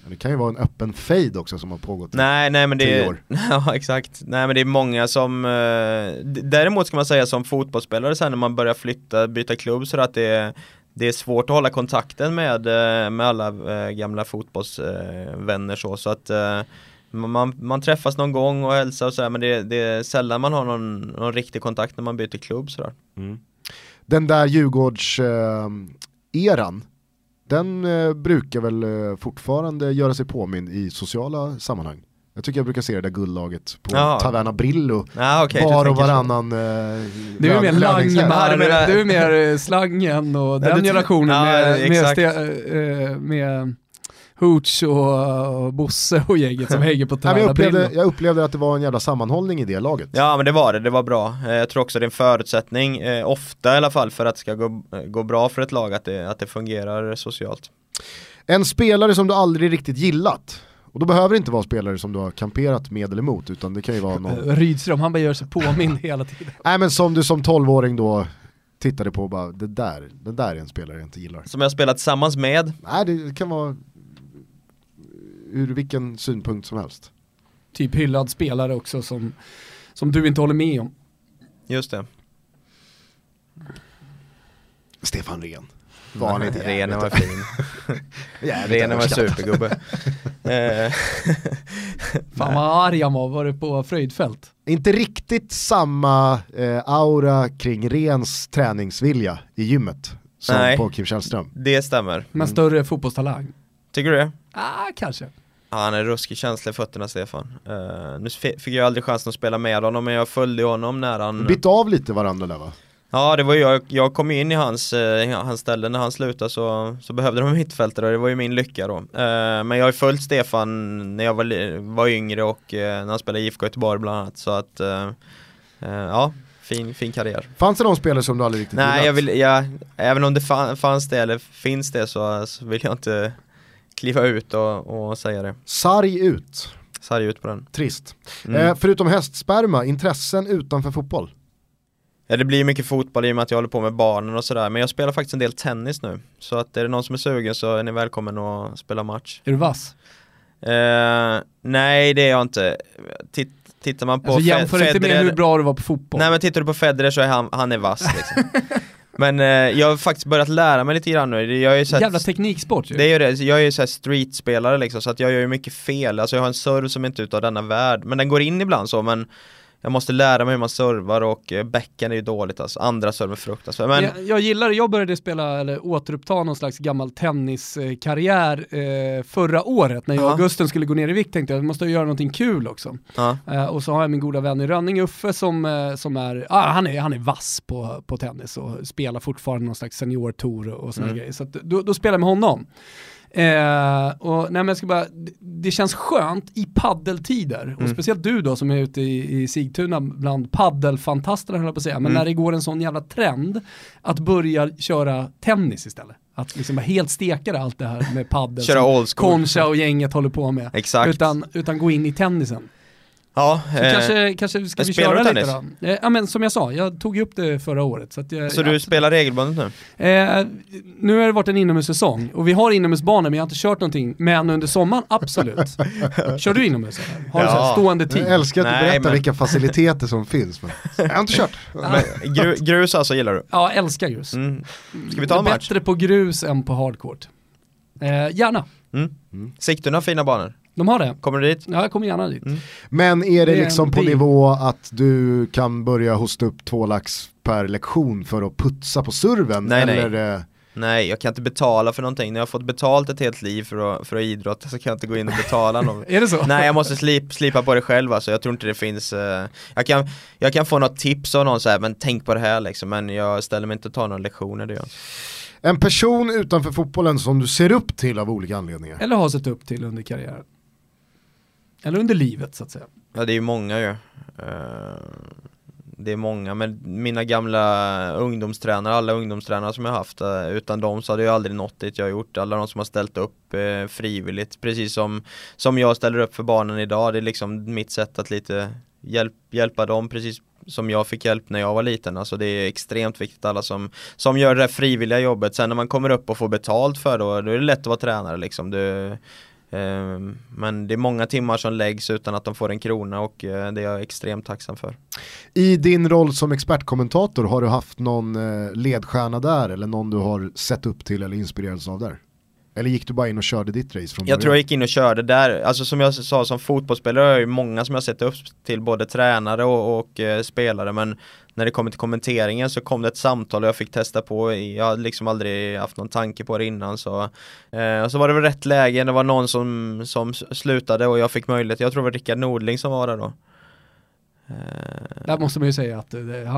Det kan ju vara en öppen fade också som har pågått. Nej, nej men det är, år. ja exakt, nej men det är många som, eh, däremot ska man säga som fotbollsspelare sen när man börjar flytta, byta klubb så att det är det är svårt att hålla kontakten med, eh, med alla gamla fotbollsvänner så, så att man, man träffas någon gång och hälsar och så här, men det, det är sällan man har någon, någon riktig kontakt när man byter klubb sådär. Den där Djurgårds-eran, den eh, brukar väl eh, fortfarande göra sig påmind i sociala sammanhang. Jag tycker jag brukar se det där guldlaget på Ja. Taverna Brillo. Ah, okay, var och varannan eh, Det är mer menar- det är mer eh, slangen och den generationen med, med, ste, eh, med Hooch och, och Bosse och gänget som hänger på Nej, men jag, upplevde, jag upplevde att det var en jävla sammanhållning i det laget. Ja men det var det, det var bra. Eh, Jag tror också det är en förutsättning, eh, ofta i alla fall, för att det ska gå, eh, gå bra för ett lag, att det, att det fungerar socialt. En spelare som du aldrig riktigt gillat. Och då behöver det inte vara spelare som du har kamperat med eller mot, utan det kan ju vara någon... Rydström, han bara gör sig påmind hela tiden. Nej men som du som 12-åring då tittade på och bara, det där, det där är en spelare jag inte gillar. Som jag spelat tillsammans med, Nej det kan vara ur vilken synpunkt som helst. Typ hyllad spelare också som, som du inte håller med om. just det. Stefan Rehn. Var han inte jävligt- var fin. Renen var supergubbe. Eh, Fan vad arg han var, var det på Fröjdfält? Inte riktigt samma eh, aura kring Rens träningsvilja i gymmet som Nej. på Kim Källström. det stämmer. Men större fotbollstalang? Tycker du det? Ah, kanske. Ja, han är ruskigt känslig i fötterna Stefan. Eh, nu fi- fick jag aldrig chansen att spela med honom men jag följde honom när han Bytt av lite varandra där va? Ja det var ju jag, jag kom in i hans, eh, hans ställe när han slutade så, så behövde de mittfältare och det var ju min lycka då. Eh, men jag har följt Stefan när jag var, var yngre och eh, när han spelade i IFK Göteborg bland annat så att eh, eh, ja, fin, fin karriär. Fanns det någon spelare som du aldrig riktigt Nej gillat? jag vill, jag, även om det fa- fanns det eller finns det så, så vill jag inte kliva ut och, och säga det. Sarg ut, Sarg ut på den. trist. Mm. Eh, förutom hästsperma, intressen utanför fotboll? Ja det blir ju mycket fotboll i och med att jag håller på med barnen och sådär men jag spelar faktiskt en del tennis nu Så att är det någon som är sugen så är ni välkommen att spela match Är du vass? eh, Nej det är jag inte Titt, Tittar man på Alltså jämför inte med hur bra du var på fotboll. Nej men tittar du på Federer så är han, han är vass liksom. Men eh, jag har faktiskt börjat lära mig lite grann nu. Jag är så här- Jävla tekniksport ju. det är ju det, jag är ju såhär streetspelare liksom så att jag gör ju mycket fel, alltså jag har en serve som inte är utav denna värld. Men den går in ibland så men Jag måste lära mig hur man servar och eh, bäcken är ju dåligt alltså, andra server är fruktansvärt men jag, jag gillar det, jag började spela, eller återuppta någon slags gammal tenniskarriär eh, förra året när jag och Ja. Gusten skulle gå ner i vikt tänkte jag, jag måste göra någonting kul också. Eh, och så har jag min goda vän i Rönning, Uffe, som, eh, som är, ah, han är, han är vass på, på tennis och spelar fortfarande någon slags seniortour och sådana Mm. grejer. Så att, då, då spelar jag med honom. Eh, och, nej, jag ska bara, det, känns skönt i paddeltider, och Mm. speciellt du då som är ute i, i Sigtuna bland paddelfantasterna höll jag på att säga, men Mm. när det går en sån jävla trend att börja köra tennis istället. Att liksom helt steka allt det här med paddel köra som Concha och gänget håller på med. Exakt Utan, utan gå in i tennisen. Ja, Så eh, kanske, kanske ska vi köra du lite då? Eh, ja men som jag sa, jag tog upp det förra året. Så, att jag, så jag, du spelar regelbundet nu? eh, nu har det varit en inomhussäsong och vi har inomhusbanor men jag har inte kört någonting. Men under sommaren, absolut. Kör du inomhus? eller? Har du Ja. stående Jag tid? älskar att du Nej, berättar men- vilka faciliteter som finns. Men jag har inte kört. Men, gru, grus alltså gillar du? Ja, älskar grus. Mm. Ska vi ta Jag en match? Bättre på grus än på hardcourt. Eh, gärna, Mm. Mm. Sigtuna har fina banor, de har det. kommer du dit? Ja, jag kommer gärna dit. Men är det Det är liksom på deal. nivå att du kan börja hosta upp två lax per lektion för att putsa på serven? Nej, nej. eller, eh, Nej, jag kan inte betala för någonting. När jag har fått betalt ett helt liv för att, för att idrotta så kan jag inte gå in och betala någon. Är det så? Nej jag måste slip, slipa på det själv alltså, jag tror inte det finns eh, jag, kan, jag kan få något tips av någon så här, men tänk på det här liksom Men jag ställer mig inte och tar några lektioner det gör. En person utanför fotbollen som du ser upp till av olika anledningar? Eller har sett upp till under karriären. Eller under livet så att säga. Ja det är ju många ju. Uh, Det är många, men mina gamla ungdomstränare, alla ungdomstränare som jag haft uh, Utan dem så hade jag aldrig nått dit jag har gjort. Alla de som har ställt upp uh, frivilligt Precis som, som jag ställer upp för barnen idag. Det är liksom mitt sätt att lite hjälp, hjälpa dem precis som jag fick hjälp när jag var liten. Alltså det är extremt viktigt alla som, som gör det frivilliga jobbet. Sen när man kommer upp och får betalt för det, då, då är det lätt att vara tränare liksom. Du, Ehm, men det är många timmar som läggs utan att de får en krona och eh, det är jag extremt tacksam för. I din roll som expertkommentator, har du haft någon eh, ledstjärna där eller någon du har sett upp till eller inspirerats av där? Eller gick du bara in och körde ditt race från Jag början? tror jag gick in och körde där, alltså som jag sa som fotbollsspelare har jag ju många som jag sett upp till, både tränare och, och eh, spelare. Men när det kommer till kommenteringen så kom det ett samtal och jag fick testa på, jag hade liksom aldrig haft någon tanke på det innan så eh, Och så var det väl rätt läge, det var någon som, som slutade och jag fick möjlighet, jag tror det var Rickard Nordling som var där då Där måste man ju säga att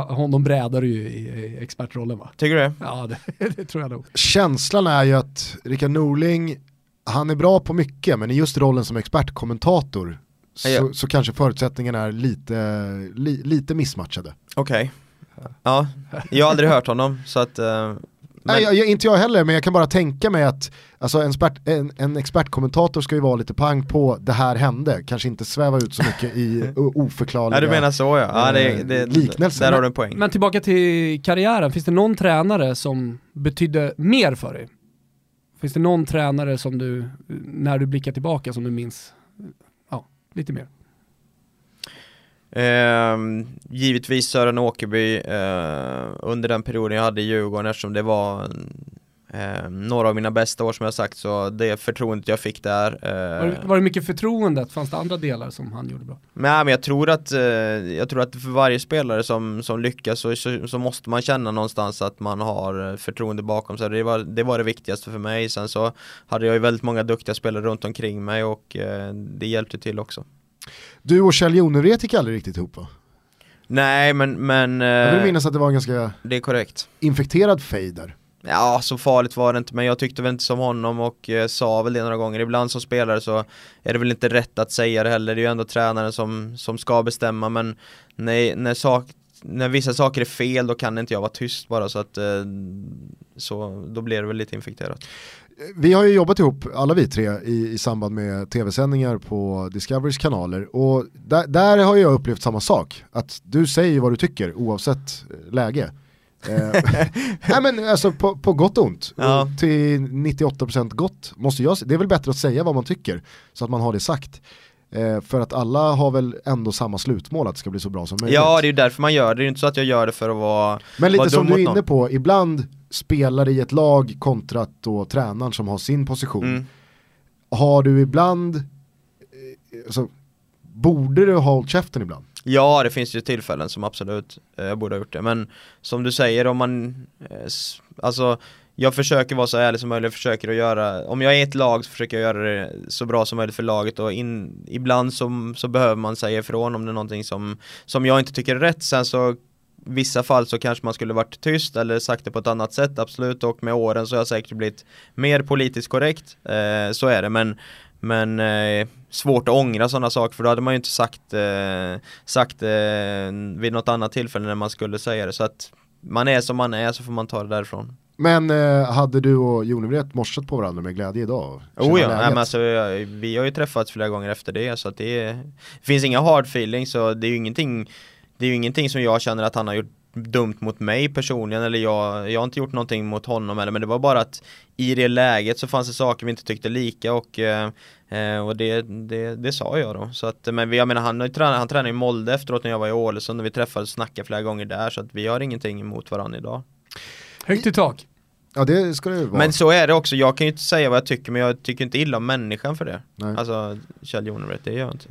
honom brädar ju i expertrollen va? Tycker du det? Ja det, det tror jag nog. Känslan är ju att Rickard Norling, han är bra på mycket men i just rollen som expertkommentator så, ja. så kanske förutsättningarna är lite, li, lite missmatchade. Okej. Okay. Ja, jag har aldrig hört honom så att uh, men... Nej, jag, inte jag heller, men jag kan bara tänka mig att alltså, en, expert, en, en expertkommentator ska ju vara lite pang på det här hände, kanske inte sväva ut så mycket i oförklarliga Ja du menar så ja, ja det, det, liknelser. Där har du en poäng. Men tillbaka till karriären, finns det någon tränare som betydde mer för dig? Finns det någon tränare som du, när du blickar tillbaka, som du minns ja, lite mer? Eh, givetvis Sören Åkerby eh, under den perioden jag hade i Djurgården eftersom det var eh, några av mina bästa år som jag sagt så det förtroendet jag fick där eh, var, det, var det mycket förtroendet? Fanns det andra delar som han gjorde bra? Nej men jag tror att eh, Jag tror att för varje spelare som, som lyckas så, så, så, måste man känna någonstans att man har förtroende bakom sig det var, det var det viktigaste för mig sen så hade jag ju väldigt många duktiga spelare runt omkring mig och eh, det hjälpte till också du och Kjell Jonevret gick aldrig riktigt ihop va? Nej men, men Jag vill eh, minnas att det var en ganska Det är korrekt infekterad fejder Ja, så farligt var det inte, men jag tyckte väl inte som honom och eh, sa väl det några gånger. Ibland som spelare så är det väl inte rätt att säga det heller, det är ju ändå tränaren som, som ska bestämma, men när, när, sak, när vissa saker är fel då kan inte jag vara tyst bara så att eh, så då blir det väl lite infekterat. Vi har ju jobbat ihop, alla vi tre, i, i samband med tv-sändningar på Discoverys kanaler och där, där, har jag upplevt samma sak. Att du säger vad du tycker oavsett eh, läge. eh, nej men alltså på, på gott och ont. Ja. Till 98% gott måste jag Det är väl bättre att säga vad man tycker så att man har det sagt. Eh, för att alla har väl ändå samma slutmål att det ska bli så bra som möjligt. Ja det är ju därför man gör det, det är inte så att jag gör det för att vara Men lite vara som du är inne på, ibland spelare i ett lag kontra då tränaren som har sin position. Mm. Har du ibland, eh, alltså, borde du ha hållit käften ibland? Ja det finns ju tillfällen som absolut eh, jag borde ha gjort det men som du säger om man eh, Alltså jag försöker vara så ärlig som möjligt, jag försöker att göra, om jag är ett lag så försöker jag göra det så bra som möjligt för laget och in, ibland så, så behöver man säga ifrån om det är någonting som, som jag inte tycker är rätt, sen så vissa fall så kanske man skulle varit tyst eller sagt det på ett annat sätt, absolut, och med åren så har jag säkert blivit mer politiskt korrekt, eh, så är det, men men eh, svårt att ångra sådana saker för då hade man ju inte sagt, eh, sagt eh, vid något annat tillfälle när man skulle säga det. Så att man är som man är så får man ta det därifrån. Men eh, hade du och Jonevret morsat på varandra med glädje idag? Oh ja, Nej, men alltså, vi har ju träffats flera gånger efter det så att det, är, det finns inga hard feelings så det är ju ingenting Det är ju ingenting som jag känner att han har gjort dumt mot mig personligen eller jag, jag har inte gjort någonting mot honom eller men det var bara att i det läget så fanns det saker vi inte tyckte lika och, eh, eh och det, det, det sa jag då. Så att, men jag menar han, han tränade i Molde efteråt när jag var i Ålesund och vi träffades och snackade flera gånger där så att vi har ingenting emot varandra idag. Högt i tak. Ja det ska det vara. Men så är det också, jag kan ju inte säga vad jag tycker men jag tycker inte illa om människan för det. Nej. Alltså Kjell Jonevret, det gör jag inte.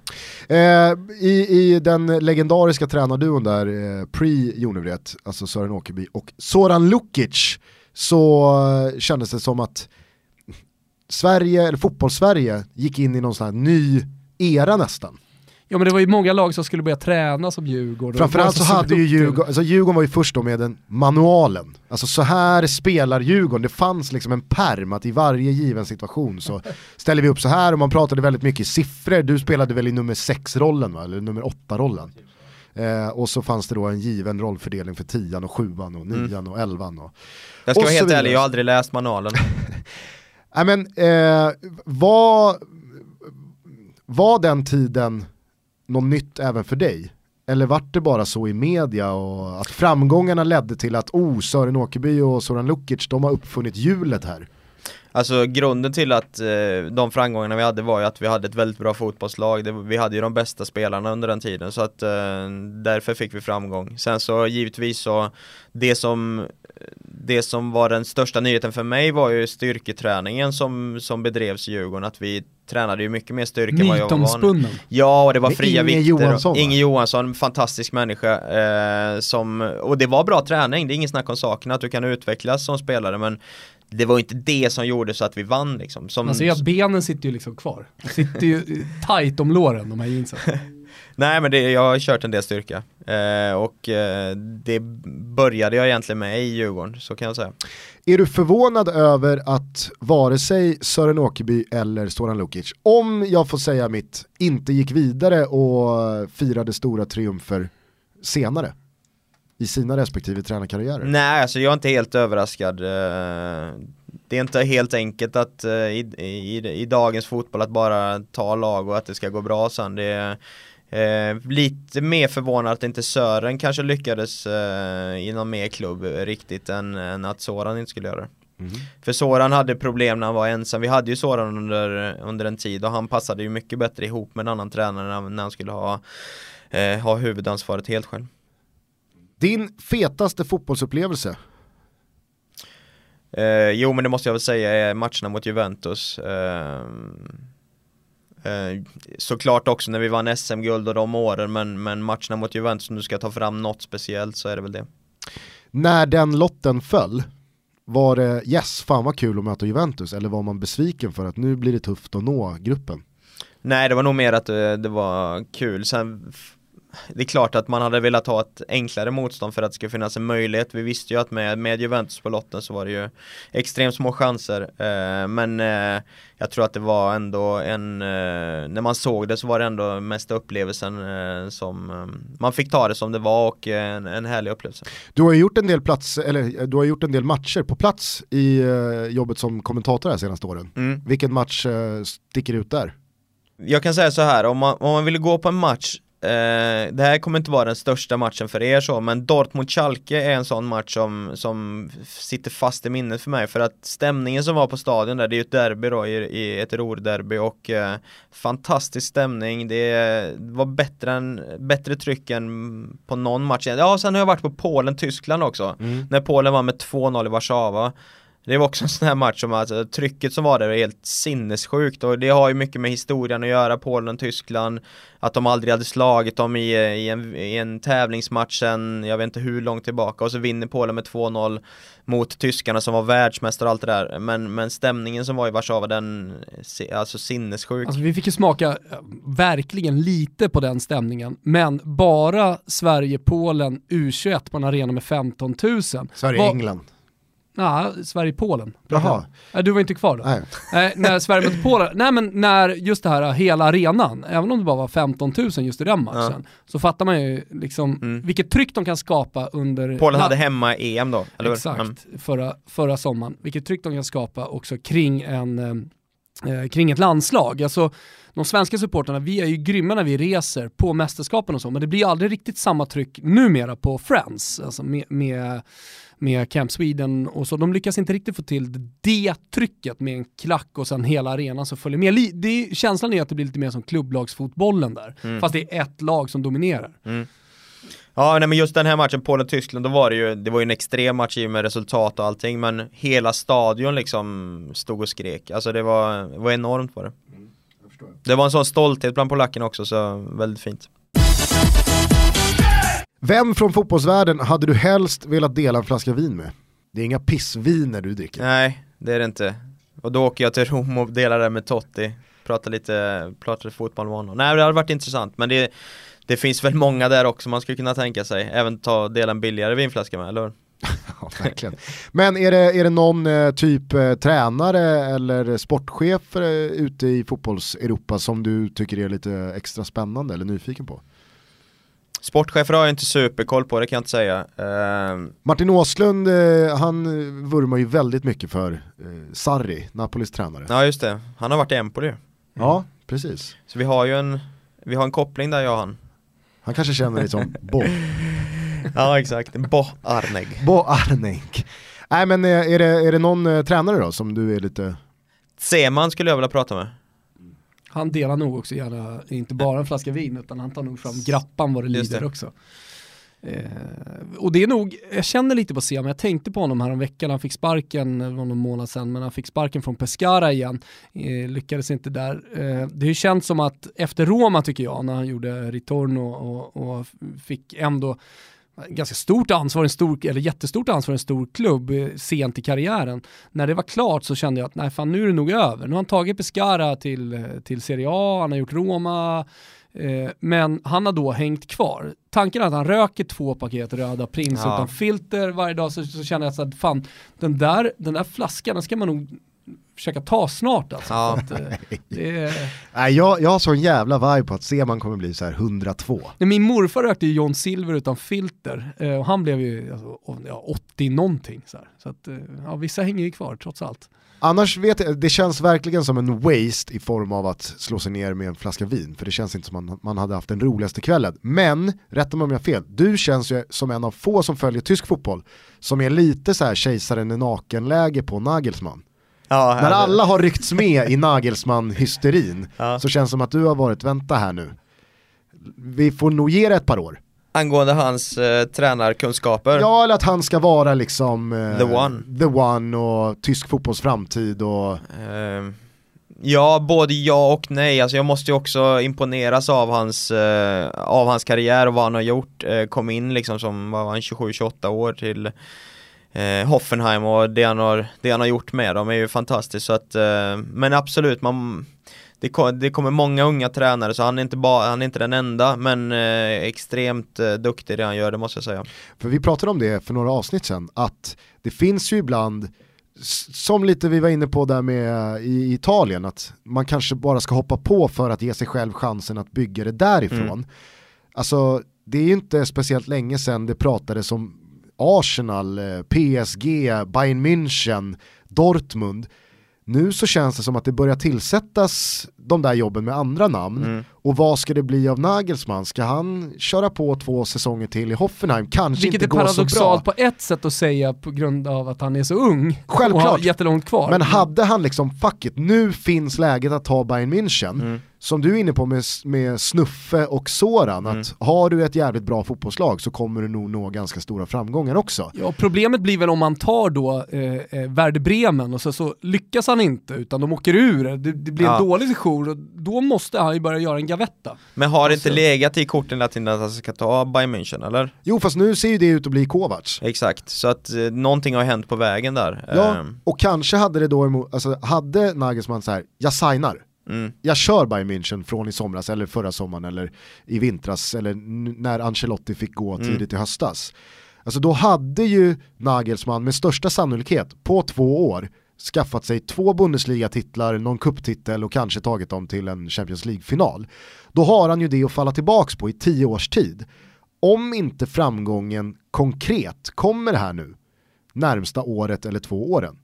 Eh, i, I den legendariska tränarduon där, eh, pre-Jonevret, alltså Sören Åkerby och Soran Lukic, så eh, kändes det som att Sverige, eller fotbollssverige, gick in i någon sån här ny era nästan. Ja men det var ju många lag som skulle börja träna som Djurgården. Framförallt så hade ju Djurgården, alltså Djurgården var ju först då med den manualen. Alltså så här spelar Djurgården, det fanns liksom en perm att i varje given situation så ställer vi upp så här och man pratade väldigt mycket i siffror. Du spelade väl i nummer 6-rollen va, eller nummer 8-rollen. Eh, och så fanns det då en given rollfördelning för 10 och 7 och 9 mm. och 11 och Jag ska och vara helt ärlig, jag har aldrig läst manualen. Nej men, eh, var, var den tiden något nytt även för dig? Eller vart det bara så i media och att framgångarna ledde till att oh, Sören Åkerby och Soran Lukic, de har uppfunnit hjulet här? Alltså grunden till att eh, de framgångarna vi hade var ju att vi hade ett väldigt bra fotbollslag. Det, vi hade ju de bästa spelarna under den tiden så att eh, därför fick vi framgång. Sen så givetvis så det som det som var den största nyheten för mig var ju styrketräningen som, som bedrevs i Djurgården, att vi tränade ju mycket mer styrka än vad jag var van. Ja, och det var Med fria Inge vikter. Johansson? Inge Johansson, fantastisk människa. Eh, som, och det var bra träning, det är inget snack om saken, att du kan utvecklas som spelare, men det var inte det som gjorde så att vi vann liksom. Som, Man ser att benen sitter ju liksom kvar. De sitter ju tight om låren de här jeansen. Nej men det, jag har kört en del styrka. Eh, och eh, det började jag egentligen med i Djurgården, så kan jag säga. Är du förvånad över att vare sig Sören Åkerby eller Soran Lukic, om jag får säga mitt, inte gick vidare och firade stora triumfer senare? I sina respektive tränarkarriärer? Nej, alltså jag är inte helt överraskad. Eh, Det är inte helt enkelt att eh, i, i, i dagens fotboll att bara ta lag och att det ska gå bra sen. Det är eh, lite mer förvånad att inte Sören kanske lyckades eh, i någon mer klubb riktigt än, än att Soran inte skulle göra det. Mhm. För Soran hade problem när han var ensam. Vi hade ju Soran under, under en tid och han passade ju mycket bättre ihop med en annan tränare när, när han skulle ha, eh, ha huvudansvaret helt själv. Din fetaste fotbollsupplevelse? Eh, jo men det måste jag väl säga är matcherna mot Juventus. Eh, eh, såklart också när vi vann SM-guld och de åren men, men matcherna mot Juventus om du ska ta fram något speciellt så är det väl det. När den lotten föll, var det yes, fan vad kul att möta Juventus eller var man besviken för att nu blir det tufft att nå gruppen? Nej det var nog mer att eh, det var kul. Sen, det är klart att man hade velat ha ett enklare motstånd för att det ska finnas en möjlighet. Vi visste ju att med, med Juventus på lotten så var det ju extremt små chanser. Eh, men eh, jag tror att det var ändå en, eh, när man såg det så var det ändå mest upplevelsen eh, som eh, man fick ta det som det var och eh, en, en härlig upplevelse. Du har ju gjort en del plats, eller du har gjort en del matcher på plats i jobbet som kommentator här senaste åren. Mm. Vilken match sticker ut där? Jag kan säga så här, om man, om man vill gå på en match eh, Det här kommer inte vara den största matchen för er så, men Dortmund-Schalke är en sån match som, som sitter fast i minnet för mig. För att stämningen som var på stadion där, det är ju ett derby då, i, i ett Ruhr-derby och eh, fantastisk stämning, det var bättre, än, bättre tryck än på någon match. Ja, sen har jag varit på Polen-Tyskland också, när Polen var med 2-0 i Warszawa det var också en sån här match som alltså, trycket som var där är helt sinnessjukt och det har ju mycket med historien att göra, Polen, Tyskland Att de aldrig hade slagit dem i, i, en, i en tävlingsmatch sen, jag vet inte hur långt tillbaka och så vinner Polen med 2-0 Mot tyskarna som var världsmästare och allt det där men, men stämningen som var i Warszawa den, alltså sinnessjuk Alltså vi fick ju smaka eh, verkligen lite på den stämningen, men bara Sverige-Polen U21 på en arena med 15 000. Sverige-England. Nej, Sverige-Polen. Jaha. Du var inte kvar då? Nej. När Sverige mötte Polen, nej men när just det här hela arenan, även om det bara var 15 000 just i den matchen, så fattar man ju liksom Mm. vilket tryck de kan skapa under... Polen hade hemma EM då, eller hur? Exakt, Mm. förra, förra sommaren. Vilket tryck de kan skapa också kring, en, eh, eh, kring ett landslag. Alltså, de svenska supporterna, vi är ju grymma när vi reser på mästerskapen och så, men det blir aldrig riktigt samma tryck numera på Friends, alltså med, med, med Camp Sweden och så. De lyckas inte riktigt få till det trycket med en klack och sen hela arenan som följer med. Det är, känslan är att det blir lite mer som klubblagsfotbollen där, Mm. fast det är ett lag som dominerar. Ja, nej men just den här matchen Polen-Tyskland, då var det ju, det var ju en extrem match i och med resultat och allting men hela stadion liksom stod och skrek, alltså det var, det var enormt var det. Det var en sån stolthet bland polackerna också så väldigt fint. Vem från fotbollsvärlden hade du helst velat dela en flaska vin med? Det är inga pissviner du dricker. Nej, det är det inte. Och då åker jag till Rom och delar det med Totti, pratar lite, pratar fotboll med honom. Nej det hade varit intressant men det, det finns väl många där också man skulle kunna tänka sig, även ta dela en billigare vinflaska med, eller hur? Ja, verkligen. Men är det, är det någon eh, typ eh, tränare eller sportchef eh, ute i fotbolls-Europa som du tycker är lite extra spännande eller nyfiken på? Sportchefer har jag inte superkoll på, det kan jag inte säga. Ehm, Martin Åslund, eh, han vurmar ju väldigt mycket för eh, Sarri, Napolis tränare. Ja, Ja just det, han har varit i Empoli precis. Så vi har ju en, vi har en koppling där jag och han Han kanske känner dig som Bo, Ja exakt, Bo Arneg Bo Arnink. Nej men eh, är det, är det någon tränare då som du är lite, Seman skulle jag vilja prata med Han delar nog också gärna, inte bara en flaska vin, utan han tar nog fram grappan vad det lider det. också. Eh, och det är nog, jag känner lite på Sema, jag tänkte på honom här om veckan, han fick sparken, det var någon månad sedan, men han fick sparken från Pescara igen, eh, lyckades inte där. Eh, det har känts som att efter Roma tycker jag, när han gjorde Ritorno och, och fick ändå ganska stort ansvar, en stor, eller jättestort ansvar en stor klubb eh, sent i karriären. När det var klart så kände jag att nej fan nu är det nog över. Nu har han tagit Pescara till, eh, till Serie A, han har gjort Roma, eh, men han har då hängt kvar. Tanken är att han röker två paket röda Prins ja. utan filter varje dag så, så känner jag att fan, den där, den där flaskan den ska man nog försöka ta snart alltså. Ja. Att, eh, det... Nej, jag, jag har sån jävla vibe på att Seman kommer bli så här 102. Nej, min morfar rökte ju John Silver utan filter eh, och han blev ju alltså, ja, 80 någonting. Så, så att, eh, ja, vissa hänger ju kvar trots allt. Annars vet jag, det känns verkligen som en waste i form av att slå sig ner med en flaska vin, för det känns inte som att man, man hade haft den roligaste kvällen. Men, rätta mig om jag har fel, du känns ju som en av få som följer tysk fotboll, som är lite så här kejsaren är naken-läge på Nagelsmann. Ja, När alla har ryckts med i Nagelsmann-hysterin ja. så känns det som att du har varit, vänta här nu, vi får nog ge det ett par år. Angående hans eh, tränarkunskaper? Ja, eller att han ska vara liksom eh, the one. The one och tysk fotbolls framtid och... Eh, ja, både ja och nej. Alltså jag måste ju också imponeras av hans, eh, av hans karriär och vad han har gjort. Eh, kom in liksom som, var han, 27-28 år till eh, Hoffenheim och det han, har, det han har gjort med dem är ju fantastiskt så att, eh, men absolut man det, det kommer många unga tränare så han är inte, bara, han är inte den enda men eh, extremt eh, duktig det han gör det måste jag säga. För vi pratade om det för några avsnitt sedan att det finns ju ibland som lite vi var inne på där med i Italien, att man kanske bara ska hoppa på för att ge sig själv chansen att bygga det därifrån. Mm. Alltså, det är ju inte speciellt länge sedan det pratades om Arsenal, eh, PSG, Bayern München, Dortmund. Nu så känns det som att det börjar tillsättas de där jobben med andra namn. Mm. Och vad ska det bli av Nagelsmann? Ska han köra på två säsonger till i Hoffenheim? Kanske Vilket inte går så bra. Vilket är paradoxalt på ett sätt att säga på grund av att han är så ung Självklart. och har jättelångt kvar. Men hade han liksom, fuck it, nu finns läget att ta Bayern München. Mm som du är inne på med, med Snuffe och Soran, mm. att har du ett jävligt bra fotbollslag så kommer du nog nå ganska stora framgångar också. Ja, problemet blir väl om man tar då eh, eh Werder Bremen och så, så lyckas han inte utan de åker ur, det, det blir ja. en dålig session och då måste han ju börja göra en gavetta. Men har det inte alltså- legat i korten att han ska ta Bayern München eller? Jo fast nu ser ju det ut att bli Kovacs. Exakt, så att eh, någonting har hänt på vägen där. Ja, eh. och kanske hade det då, alltså hade Nagelsmann så här, jag signar, Mm. Jag kör Bayern München från i somras eller förra sommaren eller i vintras eller när Ancelotti fick gå mm. tidigt i höstas. Alltså då hade ju Nagelsmann med största sannolikhet på två år skaffat sig två Bundesliga-titlar, någon kupptitel och kanske tagit dem till en Champions League-final. Då har han ju det att falla tillbaka på i tio års tid. Om inte framgången konkret kommer här nu, närmsta året eller två åren,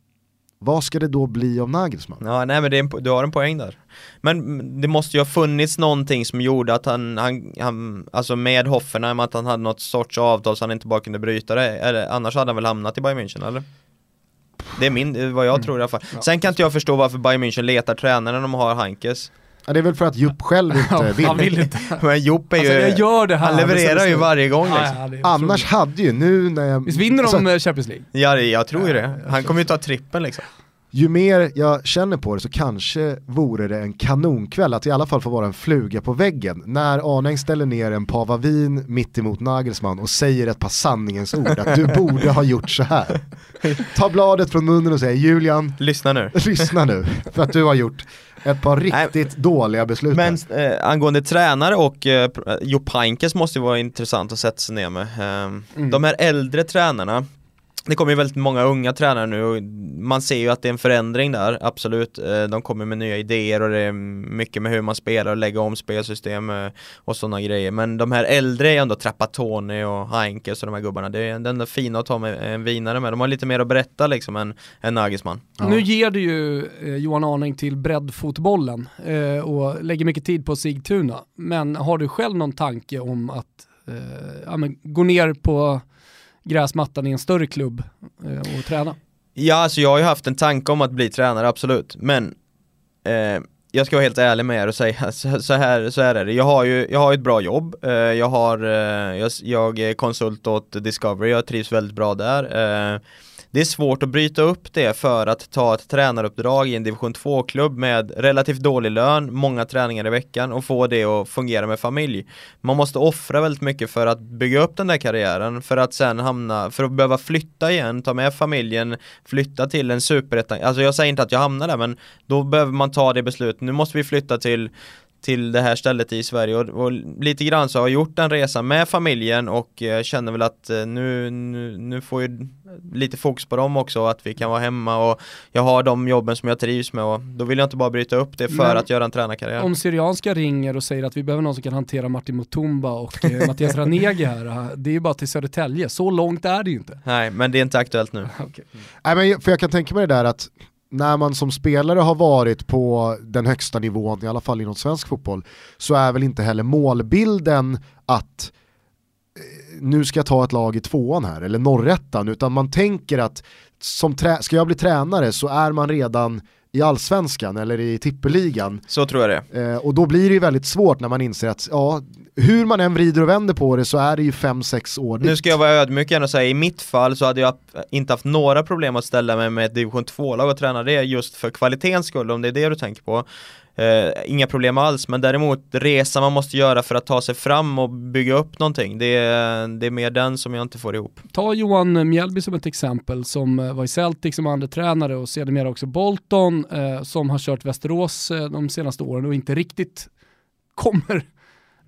vad ska det då bli av Nagelsmann? Ja, nej men en, du har en poäng där. Men det måste ju ha funnits någonting som gjorde att han, han, han alltså med Hoffenheim, att han hade något sorts avtal så han inte bara kunde bryta det. Eller, annars hade han väl hamnat i Bayern München eller? Det är min, vad jag mm. tror i alla fall. Sen kan inte jag förstå varför Bayern München letar tränare när de har Heinkes. Ja, det är väl för att Jupp själv inte vill. han vill inte. Men Jupp är ju, alltså, gör det här, han levererar ju varje gång liksom. ja, Annars hade ju nu när jag... Visst vinner de så, eh, Champions League? Ja, jag tror ju det. Han kommer ju ta trippen liksom ju mer jag känner på det så kanske vore det en kanonkväll att i alla fall få vara en fluga på väggen när Arnäng ställer ner en pava vin mitt emot Nagelsmann och säger ett par sanningens ord att du borde ha gjort så här. Ta bladet från munnen och säger Julian, lyssna nu. lyssna nu för att du har gjort ett par riktigt dåliga beslut. Men eh, angående tränare och eh, Jupp Heynckes måste ju vara intressant att sätta sig ner med. Eh, mm. De här äldre tränarna, det kommer ju väldigt många unga tränare nu och man ser ju att det är en förändring där, absolut. Eh, de kommer med nya idéer och det är mycket med hur man spelar och lägga om spelsystem eh, och sådana grejer. Men de här äldre är ändå Trapattoni och Heinkes och de här gubbarna. Det är ändå fina att ta med en vinare med. De har lite mer att berätta liksom än, än Nagisman. Ja. Nu ger du ju eh, Johan Arning till breddfotbollen och lägger mycket tid på Sigtuna. Men har du själv någon tanke om att eh, ja, men, gå ner på gräsmattan i en större klubb eh, och träna? Ja, alltså jag har ju haft en tanke om att bli tränare, absolut. Men eh, jag ska vara helt ärlig med er och säga så, så, här, så här är det. Jag har ju jag har ett bra jobb. Eh, jag, har, eh, jag, jag är konsult åt Discovery, jag trivs väldigt bra där. Eh, det är svårt att bryta upp det för att ta ett tränaruppdrag i en division 2-klubb med relativt dålig lön, många träningar i veckan och få det att fungera med familj. Man måste offra väldigt mycket för att bygga upp den där karriären för att sen hamna, för att behöva flytta igen, ta med familjen, flytta till en superettan. Alltså jag säger inte att jag hamnar där men då behöver man ta det beslutet. Nu måste vi flytta till till det här stället i Sverige och, och, lite grann så har jag gjort den resan med familjen och eh, känner väl att eh, nu, nu, nu får ju lite fokus på dem också att vi kan vara hemma och jag har de jobben som jag trivs med och då vill jag inte bara bryta upp det för Men att göra en tränarkarriär. Om Syrianska ringer och säger att vi behöver någon som kan hantera Martin Mutumba och eh, Mattias Ranegi här, det är ju bara till Södertälje, så långt är det ju inte. Nej, men det är inte aktuellt nu. okay. Nej, men för jag kan tänka mig det där att när man som spelare har varit på den högsta nivån, i alla fall inom svensk fotboll, så är väl inte heller målbilden att eh, nu ska jag ta ett lag i tvåan här, eller norrettan, utan man tänker att som ska jag bli tränare så är man redan i allsvenskan eller i tippeligan. Så tror jag det. Eh, och då blir det ju väldigt svårt när man inser att ja, hur man än vrider och vänder på det så är det ju 5-6 år dit. Nu ska jag vara ödmjuk igen och säga i mitt fall så hade jag inte haft några problem att ställa mig med ett division 2-lag och träna det just för kvalitetens skull om det är det du tänker på. Uh, inga problem alls, men däremot resan man måste göra för att ta sig fram och bygga upp någonting, det är, det är mer den som jag inte får ihop. Ta Johan Mjällby som ett exempel som eh, var i Celtic som andra tränare och sedermera också Bolton uh, som har kört Västerås uh, de senaste åren och inte riktigt kommer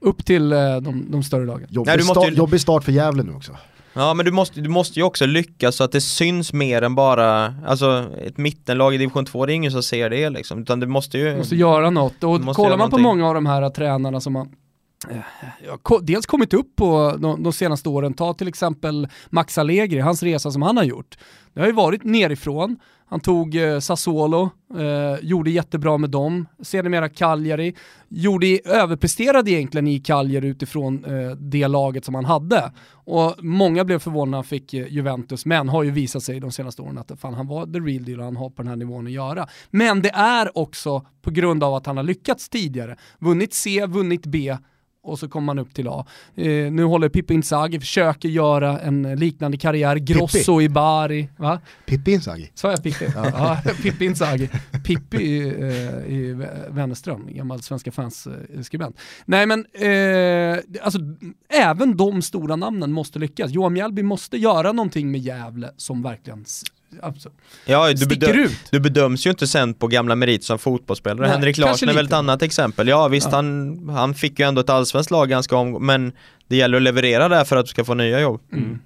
upp till de, de större lagen. Jobbig, Nej, start, jobbig start för Gävle nu också. Ja men du måste, du måste ju också lyckas så att det syns mer än bara, alltså ett mittenlag i division 2, det är ingen som ser det liksom, utan du måste ju... Du måste göra något, och kollar man någonting. på många av de här tränarna som man eh, dels kommit upp på de, de, senaste åren, ta till exempel Max Allegri, hans resa som han har gjort. Det har ju varit nerifrån, han tog eh, Sassuolo, eh, gjorde jättebra med dem. Sedermera Cagliari, gjorde, överpresterade egentligen i Cagliari utifrån eh, det laget som han hade. Och många blev förvånade när han fick eh, Juventus, men har ju visat sig de senaste åren att fan, han var the real deal och han har på den här nivån att göra. Men det är också på grund av att han har lyckats tidigare. Vunnit C, vunnit B, och så kommer man upp till A. Eh, nu håller Pippi Inzaghi, försöker göra en liknande karriär, Grosso Pippi. i Bari. Va? Pippi Inzaghi? Sa jag Pippi? ja, Pippi Inzaghi. Pippi eh, i Wennerström, gammal Svenska fans-skribent. Nej men, eh, alltså även de stora namnen måste lyckas. Johan Mjällby måste göra någonting med Gävle som verkligen ja, du, bedöm, ut. du bedöms ju inte sen på gamla merit som fotbollsspelare. Nej, Henrik Larsson är väl ett annat exempel. Ja visst, ja. Han, han fick ju ändå ett allsvenskt lag ganska om, men det gäller att leverera där för att du ska få nya jobb. Mm.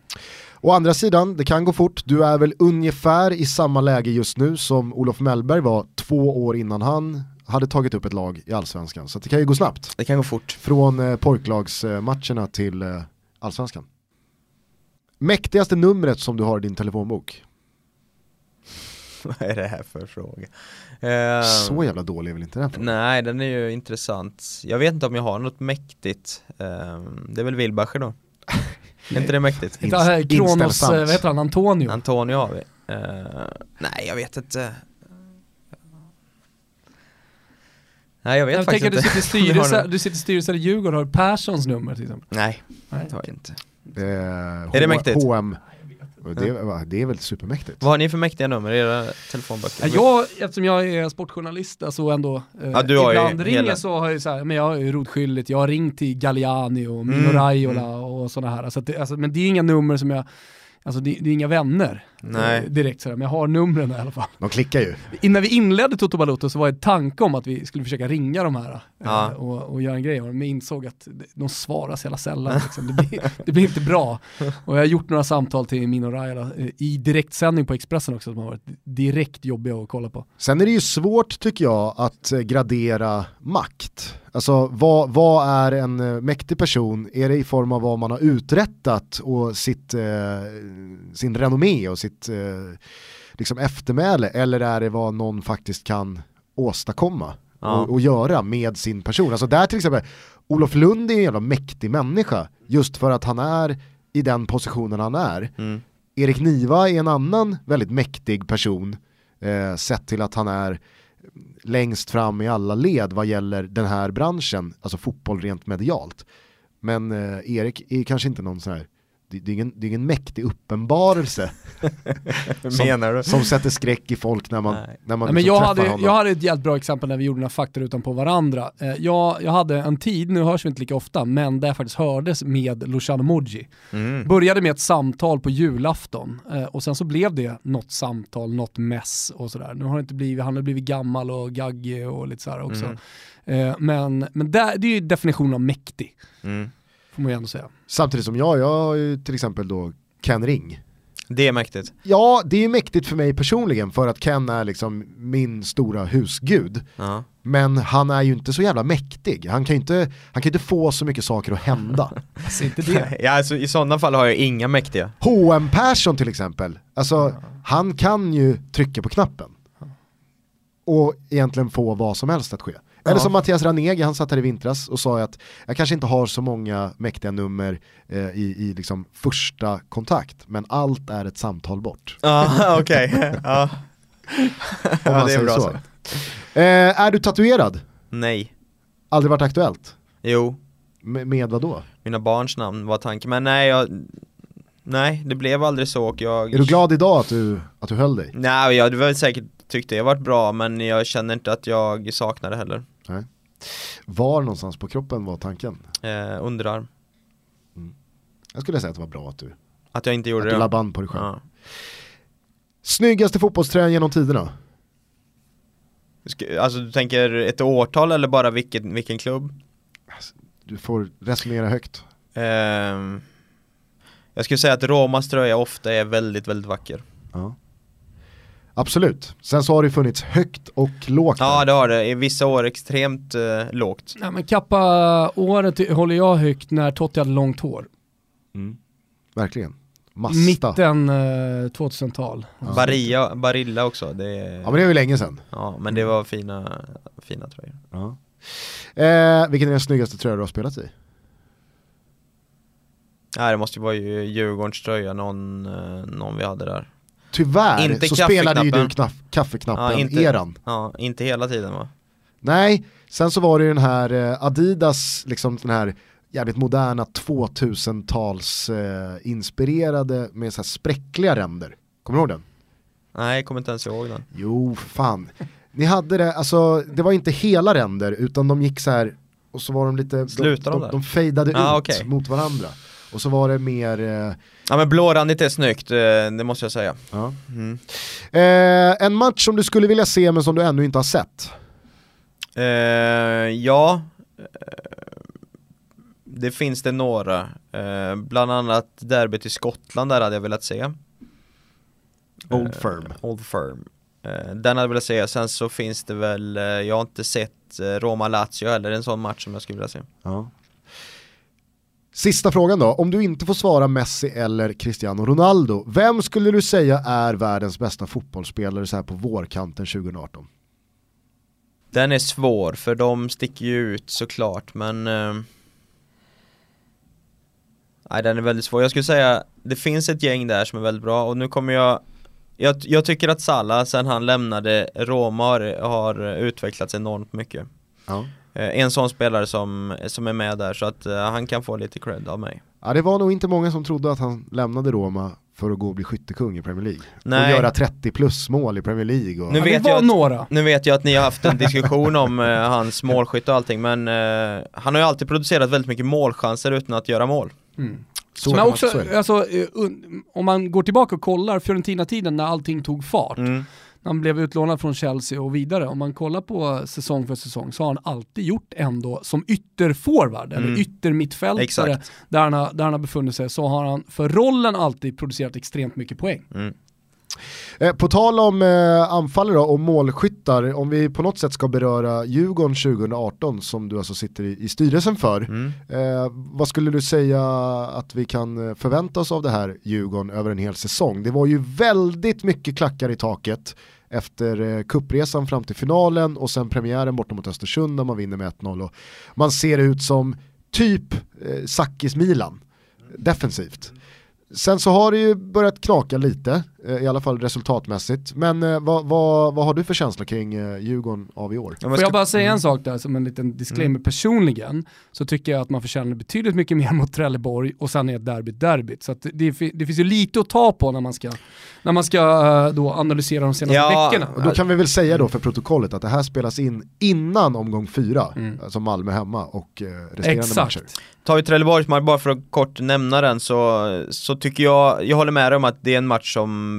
Å andra sidan, det kan gå fort. Du är väl ungefär i samma läge just nu som Olof Mellberg var två år innan han hade tagit upp ett lag i allsvenskan. Så det kan ju gå snabbt. Det kan gå fort. Från eh, pojklagsmatcherna till eh, allsvenskan. Mäktigaste numret som du har i din telefonbok? Vad är det här för fråga? Uh, så jävla dålig är väl inte den frågan? Nej, den är ju intressant. Jag vet inte om jag har något mäktigt. Uh, det är väl Wilbacher då? är inte det mäktigt? Inte Kronos, eh, vad heter han, Antonio? Antonio har vi. Uh, nej, jag vet inte. Nej jag vet jag faktiskt inte. Du sitter, styrelse, du sitter i styrelsen i Djurgården, har du Perssons nummer till exempel? Nej, Nej. det har jag inte. Eh, är det mäktigt? HM det, det, är väl supermäktigt. Vad har ni för mäktiga nummer i era telefonböcker? Ja, jag, eftersom jag är sportjournalist, alltså ändå, eh, ja, du ibland ringer hela... så har jag så här, men jag har ju rodskyldigt, jag har ringt till Galliani och Mino mm, Raiola mm. och sådana här. Alltså, det, alltså, men det är inga nummer som jag Alltså det, det, är inga vänner Nej. Eh, direkt sådär, men jag har numren i alla fall. De klickar ju. Innan vi inledde Toto Balotto så var det tanke om att vi skulle försöka ringa de här eh, ja. och, och, göra en grej, men insåg att de svarar så jävla sällan. Liksom. Det, blir, det, blir, inte bra. Och jag har gjort några samtal till Mino Raiola eh, i direktsändning på Expressen också som har varit direkt jobbiga att kolla på. Sen är det ju svårt tycker jag att gradera makt. Alltså vad, vad, är en mäktig person? Är det i form av vad man har uträttat och sitt, eh, sin renommé och sitt eh, liksom eftermäle eller är det vad någon faktiskt kan åstadkomma ja. och, och, göra med sin person? Alltså där till exempel, Olof Lund är en jävla mäktig människa just för att han är i den positionen han är. Mm. Erik Niva är en annan väldigt mäktig person eh, sett till att han är längst fram i alla led vad gäller den här branschen, alltså fotboll rent medialt. Men eh, Erik är kanske inte någon sån här det, det, är ingen, det är ingen mäktig uppenbarelse som, Menar du? som sätter skräck i folk när man, Nej. när man Nej, men liksom jag, träffar hade, honom. jag hade ett jävligt bra exempel när vi gjorde den här faktarutan på varandra. Eh, jag, jag hade en tid, nu hörs vi inte lika ofta, men där jag faktiskt hördes med Luciano Moggi. Mm. Började med ett samtal på julafton eh, och sen så blev det något samtal, något mess och sådär. Nu har det inte blivit, han har blivit gammal och gaggig och lite sådär också. Mm. Eh, men men där, det är ju definitionen av mäktig, Mm. Får man ju ändå säga. Samtidigt som jag, jag har ju till exempel då Ken Ring. Det är mäktigt. Ja, det är mäktigt för mig personligen för att Ken är liksom min stora husgud. Ja. Men han är ju inte så jävla mäktig. Han kan ju inte, han kan inte få så mycket saker att hända. Alltså inte det. ja, alltså, I sådana fall har jag inga mäktiga. H&M Persson till exempel, alltså han kan ju trycka på knappen. Och egentligen få vad som helst att ske. Eller som Mattias Ranegi, han satt här i vintras och sa att jag kanske inte har så många mäktiga nummer eh, i, i liksom första kontakt, men allt är ett samtal bort. Ja, okej. Ja. Ja, det är bra så. sagt. Eh, är du tatuerad? Nej. Aldrig varit aktuellt? Jo, Med, med vad då? mina barns namn var tanken. Men nej, jag... Nej, det blev aldrig så och jag... Är du glad idag att du, att du höll dig? Nej, jag hade väl säkert tyckt det varit bra men jag känner inte att jag saknar det heller. Var någonstans på kroppen var tanken? Eh, underarm. Jag skulle säga att det var bra att du, Att jag inte att gjorde du det. la band på dig själv. Ja. Snyggaste fotbollströjan genom tiderna? Alltså du tänker ett årtal eller bara vilken, vilken klubb? Du får resonera högt. Ehm, jag skulle säga att Romas tröja ofta är väldigt, väldigt vacker. Ja. Absolut. Sen så har det funnits högt och lågt. Ja där. det har det, i vissa år extremt eh, lågt. Nej, men Kappa-året håller jag högt när Totti hade långt hår. Mm. Verkligen. Masta. Mitten eh, 2000-tal. Ja. Barilla, Barilla också, det är, Ja men det är ju länge sedan. ja, men det var fina, fina tröjor. Ja. Eh, vilken är den snyggaste tröja du har spelat i? Nej det måste ju vara ju Djurgårdens tröja, någon, eh, någon vi hade där. Tyvärr Inte så spelade ju du kaffeknappen. knaff, kaffeknappen, Ja. Ja, inte hela tiden va? Nej, sen så var det ju den här eh, Adidas, liksom den här jävligt moderna 2000-tals eh, inspirerade med så här spräckliga ränder. Kommer du ihåg den? Nej, jag kommer inte ens ihåg den. Jo, fan. Ni hade det, alltså det var inte hela ränder utan de gick så här och så var de lite, Slutar de, de de, de fejdade Ah, ut okej. mot varandra. Och så var det mer, eh, Ja men blårandigt är snyggt, eh, det måste jag säga. ja. Mm. eh, en match som du skulle vilja se men som du ännu inte har sett. Eh, ja, eh, det finns det några. Eh, bland annat derbyt i Skottland, där hade jag velat se. Old Eh, Firm. Old Firm. Den hade jag velat se, sen så finns det väl, jag har inte sett Roma-Lazio heller, en sån match som jag skulle vilja se. Ja. Sista frågan då, om du inte får svara Messi eller Cristiano Ronaldo, vem skulle du säga är världens bästa fotbollsspelare så här på vårkanten 2018? Den är svår, för de sticker ju ut såklart, men eh, Nej den är väldigt svår, jag skulle säga Det finns ett gäng där som är väldigt bra och nu kommer jag Jag, jag tycker att Salah sen han lämnade Roma har, har utvecklats enormt mycket Ja. Eh, En sån spelare som, som är med där så att eh, han kan få lite cred av mig Ja, det var nog inte många som trodde att han lämnade Roma för att gå och bli skyttekung i Premier League. Och Nej. göra 30 plus mål i Premier League. Och... Nu Ja, vet det jag att- några. Nu vet jag att ni har haft en diskussion om eh, hans målskytt och allting men eh, Han har ju alltid producerat väldigt mycket målchanser utan att göra mål Mm. Så man- också, alltså, un- om man går tillbaka och kollar Fiorentina-tiden när allting tog fart, mm. Han blev utlånad från Chelsea och vidare, om man kollar på säsong för säsong så har han alltid gjort ändå som ytterforward eller Mm. yttermittfältare Exakt. där han, har, där han har befunnit sig så har han för rollen alltid producerat extremt mycket poäng. Mm. Eh, på tal om eh, anfallare och målskyttar, om vi på något sätt ska beröra Djurgården 2018 som du alltså sitter i, i styrelsen för. Mm. Eh, vad skulle du säga att vi kan förvänta oss av det här Djurgården över en hel säsong? Det var ju väldigt mycket klackar i taket efter eh, kuppresan fram till finalen och sen premiären borta mot Östersund där man vinner med 1-0 och man ser ut som typ eh, Sakis Milan defensivt. Sen så har det ju börjat knaka lite eh, i alla fall resultatmässigt. Men eh, vad, vad, vad har du för känsla kring eh, Djurgården av i år? Får jag bara säga en sak där som en liten disclaimer mm. personligen, så tycker jag att man förtjänar betydligt mycket mer mot Trelleborg och sen är ett derby derbyt. Så det, det, finns ju lite att ta på när man ska, när man ska då analysera de senaste ja, veckorna. Och då kan vi väl säga då för protokollet att det här spelas in innan omgång fyra, mm. alltså Malmö hemma och resterande Exakt. matcher. Tar vi Trelleborgs match, bara för att kort nämna den, så, så tycker jag, jag håller med dig om att det är en match som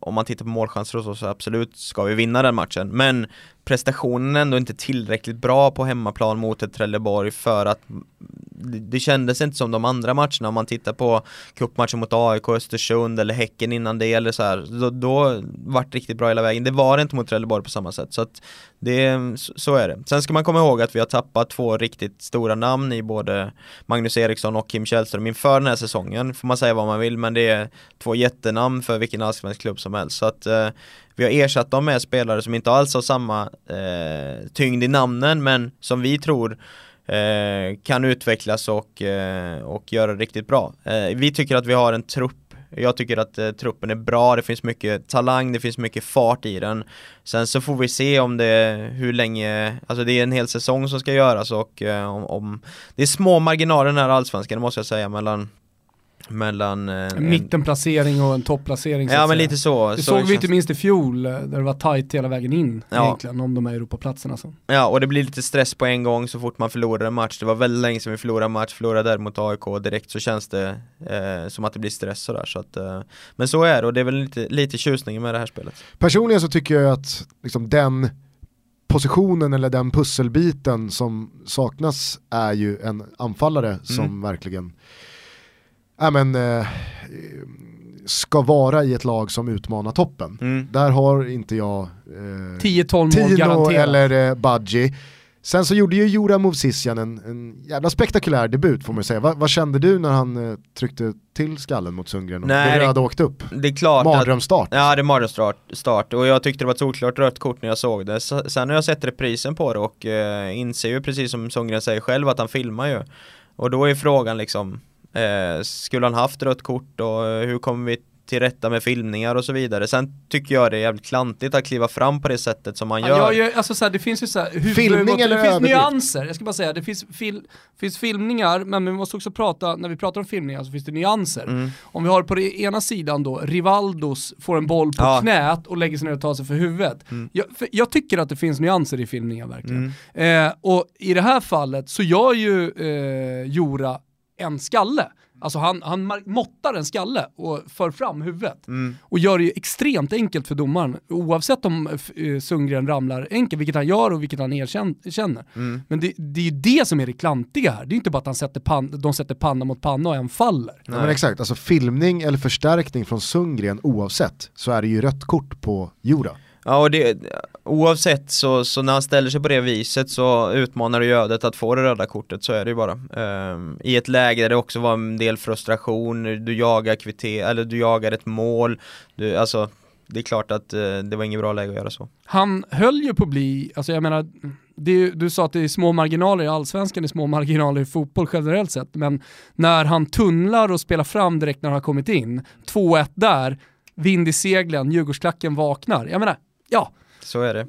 om man tittar på målchanser och så, så absolut ska vi vinna den matchen. Men prestationen är ändå inte tillräckligt bra på hemmaplan mot ett Trelleborg för att det kändes inte som de andra matcherna om man tittar på cupmatchen mot AIK, Östersund eller Häcken innan det eller så här, då, då vart det riktigt bra hela vägen. Det var det inte mot Trelleborg på samma sätt så att det, så är det. Sen ska man komma ihåg att vi har tappat två riktigt stora namn i både Magnus Eriksson och Kim Källström inför den här säsongen, får man säga vad man vill, men det är två jättenamn för vilken allsvensk klubb som helst. Så att eh, vi har ersatt dem med spelare som inte alls har samma eh, tyngd i namnen, men som vi tror Eh, kan utvecklas och, eh, och göra det riktigt bra. Eh, vi tycker att vi har en trupp jag tycker att eh, truppen är bra, det finns mycket talang, det finns mycket fart i den. Sen så får vi se om det, hur länge, alltså det är en hel säsong som ska göras och eh, om, om det är små marginaler den här allsvenskan, det måste jag säga, mellan mellan eh, en mittenplacering och en topplacering Ja men lite så Det så såg vi inte minst i fjol eh, där det var tight hela vägen in ja. egentligen om de här Europaplatserna så. Ja och det blir lite stress på en gång så fort man förlorar en match Det var väldigt länge sedan vi förlorade en match, förlorade där mot AIK direkt så känns det eh, som att det blir stress sådär så att eh, Men så är det och det är väl lite, lite tjusningen med det här spelet Personligen så tycker jag att liksom den positionen eller den pusselbiten som saknas är ju en anfallare mm. som verkligen ja, men, eh, ska vara i ett lag som utmanar toppen. Mm. Där har inte jag eh, 10-12 mål garanterat. eller eh, Budgie. Sen så gjorde ju Jura Movsisjan en, en jävla spektakulär debut får man säga. Va, vad kände du när han eh, tryckte till skallen mot Sundgren och Nej, det röda åkte upp? Det är klart Mardrömsstart. Ja det är mardrömsstart och jag tyckte det var ett solklart rött kort när jag såg det. Sen har jag sett reprisen på det och eh, inser ju precis som Sundgren säger själv att han filmar ju. Och då är frågan liksom Eh, skulle han haft rött kort och eh, hur kommer vi till rätta med filmningar och så vidare. Sen tycker jag det är jävligt klantigt att kliva fram på det sättet som man gör. Ja, jag, alltså så här, det finns ju så här, Filmning eller Det finns nyanser, jag ska bara säga, det finns, fil, finns filmningar, men vi måste också prata, när vi pratar om filmningar så finns det nyanser. Mm. Om vi har på den ena sidan då, Rivaldos får en boll på ja. knät och lägger sig ner och tar sig för huvudet. Mm. Jag, för jag, tycker att det finns nyanser i filmningar verkligen. Mm. Eh, och i det här fallet så gör ju eh, Jora en skalle. Alltså han, han måttar en skalle och för fram huvudet. Mm. Och gör det ju extremt enkelt för domaren, oavsett om uh, Sundgren ramlar enkelt, vilket han gör och vilket han erkänner. Mm. Men det, det, är ju det som är det klantiga här. Det är inte bara att han sätter pan, de sätter panna mot panna och en faller. Nej. men exakt, alltså filmning eller förstärkning från Sundgren oavsett så är det ju rött kort på Jura. Ja och det, oavsett så, så när han ställer sig på det viset så utmanar det ju ödet att få det röda kortet, så är det ju bara. Um, I ett läge där det också var en del frustration, du jagar kvitter, eller du jagar ett mål, du, alltså det är klart att uh, det var inget bra läge att göra så. Han höll ju på att bli, alltså jag menar, det, du sa att det är små marginaler i allsvenskan, det är små marginaler i fotboll generellt sett, men när han tunnlar och spelar fram direkt när han har kommit in, 2-1 där, vind i seglen, Djurgårdsklacken vaknar. Jag menar, ja. Så är det.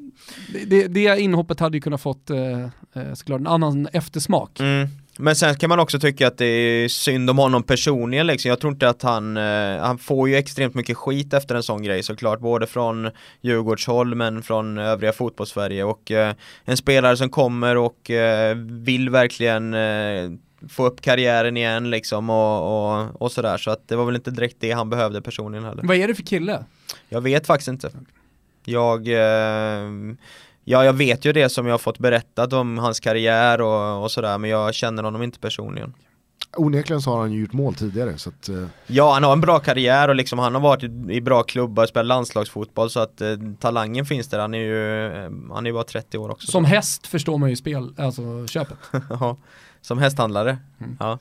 Det, det inhoppet hade ju kunnat fått eh, eh, såklart en annan eftersmak. Mm. Men sen kan man också tycka att det är synd om honom personligen liksom. Jag tror inte att han, eh, han får ju extremt mycket skit efter en sån grej såklart, både från Djurgårdshåll men från övriga fotbollssverige och eh, en spelare som kommer och eh, vill verkligen eh, få upp karriären igen liksom och, och, och sådär så att det var väl inte direkt det han behövde personligen heller. Vad är det för kille? Jag vet faktiskt inte. Jag, eh, ja jag vet ju det som jag har fått berättat om hans karriär och, och sådär men jag känner honom inte personligen. Onekligen så har han ju gjort mål tidigare så att, uh... Ja han har en bra karriär och liksom han har varit i, i bra klubbar, spelat landslagsfotboll så att uh, talangen finns där, han är ju uh, han är bara 30 år också. Som så. häst förstår man ju spel, alltså köpet. ja, som hästhandlare. Mm. Ja.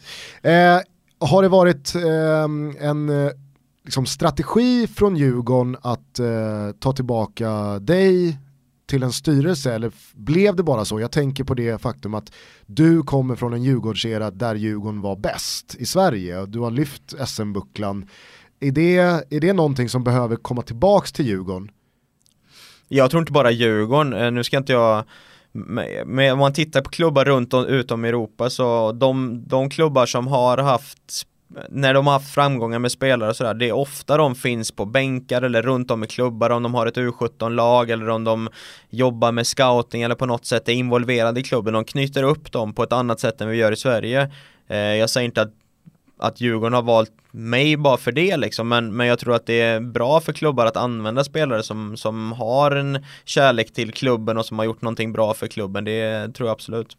har det varit en liksom strategi från Djurgården att eh, ta tillbaka dig till en styrelse eller blev det bara så? Jag tänker på det faktum att du kommer från en Djurgårdsera där Djurgården var bäst i Sverige. Du har lyft SM-bucklan Är det, är det någonting som behöver komma tillbaks till Djurgården? Jag tror inte bara Djurgården, eh, nu ska inte jag men om man tittar på klubbar runt om utom Europa så de, de klubbar som har haft när de har haft framgångar med spelare och sådär, det är ofta de finns på bänkar eller runt om i klubbar om de har ett U17-lag eller om de jobbar med scouting eller på något sätt är involverade i klubben. De knyter upp dem på ett annat sätt än vi gör i Sverige. Eh, jag säger inte att att Djurgården har valt mig bara för det liksom, men, men jag tror att det är bra för klubbar att använda spelare som, som har en kärlek till klubben och som har gjort någonting bra för klubben, det tror jag absolut.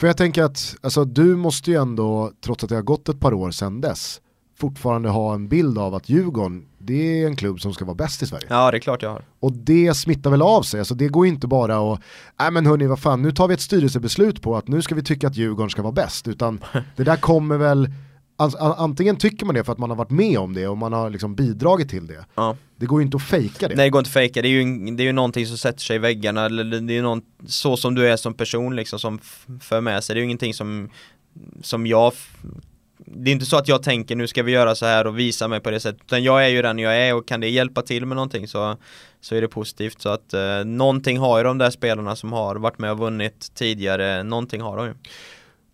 För jag tänker att, alltså du måste ju ändå, trots att det har gått ett par år sedan dess, fortfarande ha en bild av att Djurgården, det är en klubb som ska vara bäst i Sverige. Ja, det är klart jag har. Och det smittar väl av sig, alltså det går inte bara att, nej men hörni vad fan, nu tar vi ett styrelsebeslut på att nu ska vi tycka att Djurgården ska vara bäst, utan det där kommer väl antingen tycker man det för att man har varit med om det och man har liksom bidragit till det. Ja. Det går ju inte att fejka det. Nej det går inte att fejka, det är ju, det är ju någonting som sätter sig i väggarna, eller det är någon, så som du är som person liksom som för med sig, det är ju ingenting som, som jag det är inte så att jag tänker nu ska vi göra så här och visa mig på det sättet utan jag är ju den jag är och kan det hjälpa till med någonting så, så är det positivt så att eh, någonting har ju de där spelarna som har varit med och vunnit tidigare, någonting har de ju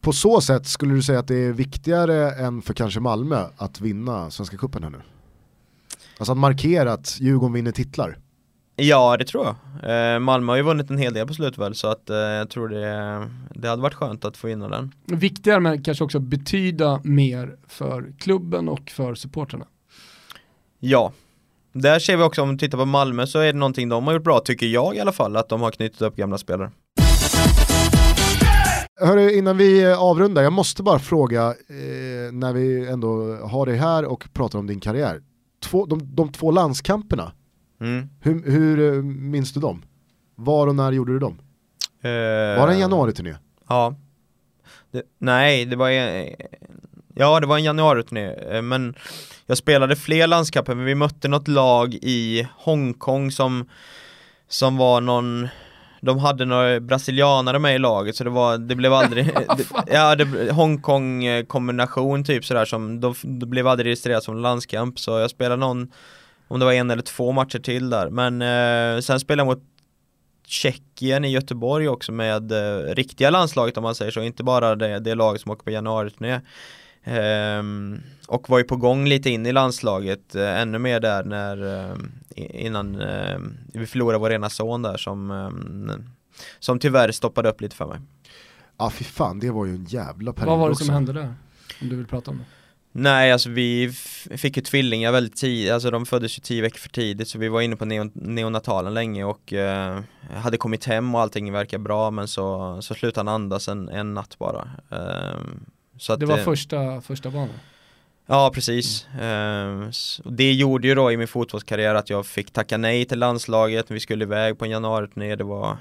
på så sätt skulle du säga att det är viktigare än för kanske Malmö att vinna Svenska Cupen här nu? Alltså att markera att Djurgården vinner titlar? Ja det tror jag. Eh, Malmö har ju vunnit en hel del på slutet väl så att eh, jag tror det, det hade varit skönt att få vinna den. Viktigare men kanske också betyda mer för klubben och för supporterna. Ja, där ser vi också om vi tittar på Malmö så är det någonting de har gjort bra tycker jag i alla fall att de har knutit upp gamla spelare. Hörru, innan vi eh, avrundar, jag måste bara fråga eh, när vi ändå har dig här och pratar om din karriär. Två, de, de två landskamperna, mm. hur, hur eh, minns du dem? Var och när gjorde du dem? Uh, var det en januari-turné? Ja. Det, nej, det var en, ja det var en januari-turné, men jag spelade fler landskamper, men vi mötte något lag i Hongkong som, som var någon de hade några brasilianare med i laget så det var, det blev aldrig, det, ja det, Hongkong kombination typ sådär som, det blev aldrig registrerat som landskamp så jag spelade någon, om det var en eller två matcher till där, men eh, sen spelade jag mot Tjeckien i Göteborg också med eh, riktiga landslaget om man säger så, inte bara det, det laget som åker på januari-turné. Um, och var ju på gång lite in i landslaget, uh, ännu mer där när uh, innan uh, vi förlorade vår ena son där som, um, som tyvärr stoppade upp lite för mig. Ja ah, fy fan, det var ju en jävla period Vad var det också. som hände där? Om du vill prata om det? Nej, alltså vi fick ju tvillingar väldigt tidigt, alltså de föddes ju tio veckor för tidigt så vi var inne på neon neonatalen länge och eh, hade kommit hem och allting verkar bra men så, så slutade han andas en, en natt bara. Eh, så att, det var första, första banan? Ja precis. Mm. Det gjorde ju då i min fotbollskarriär att jag fick tacka nej till landslaget, vi skulle iväg på en januari det var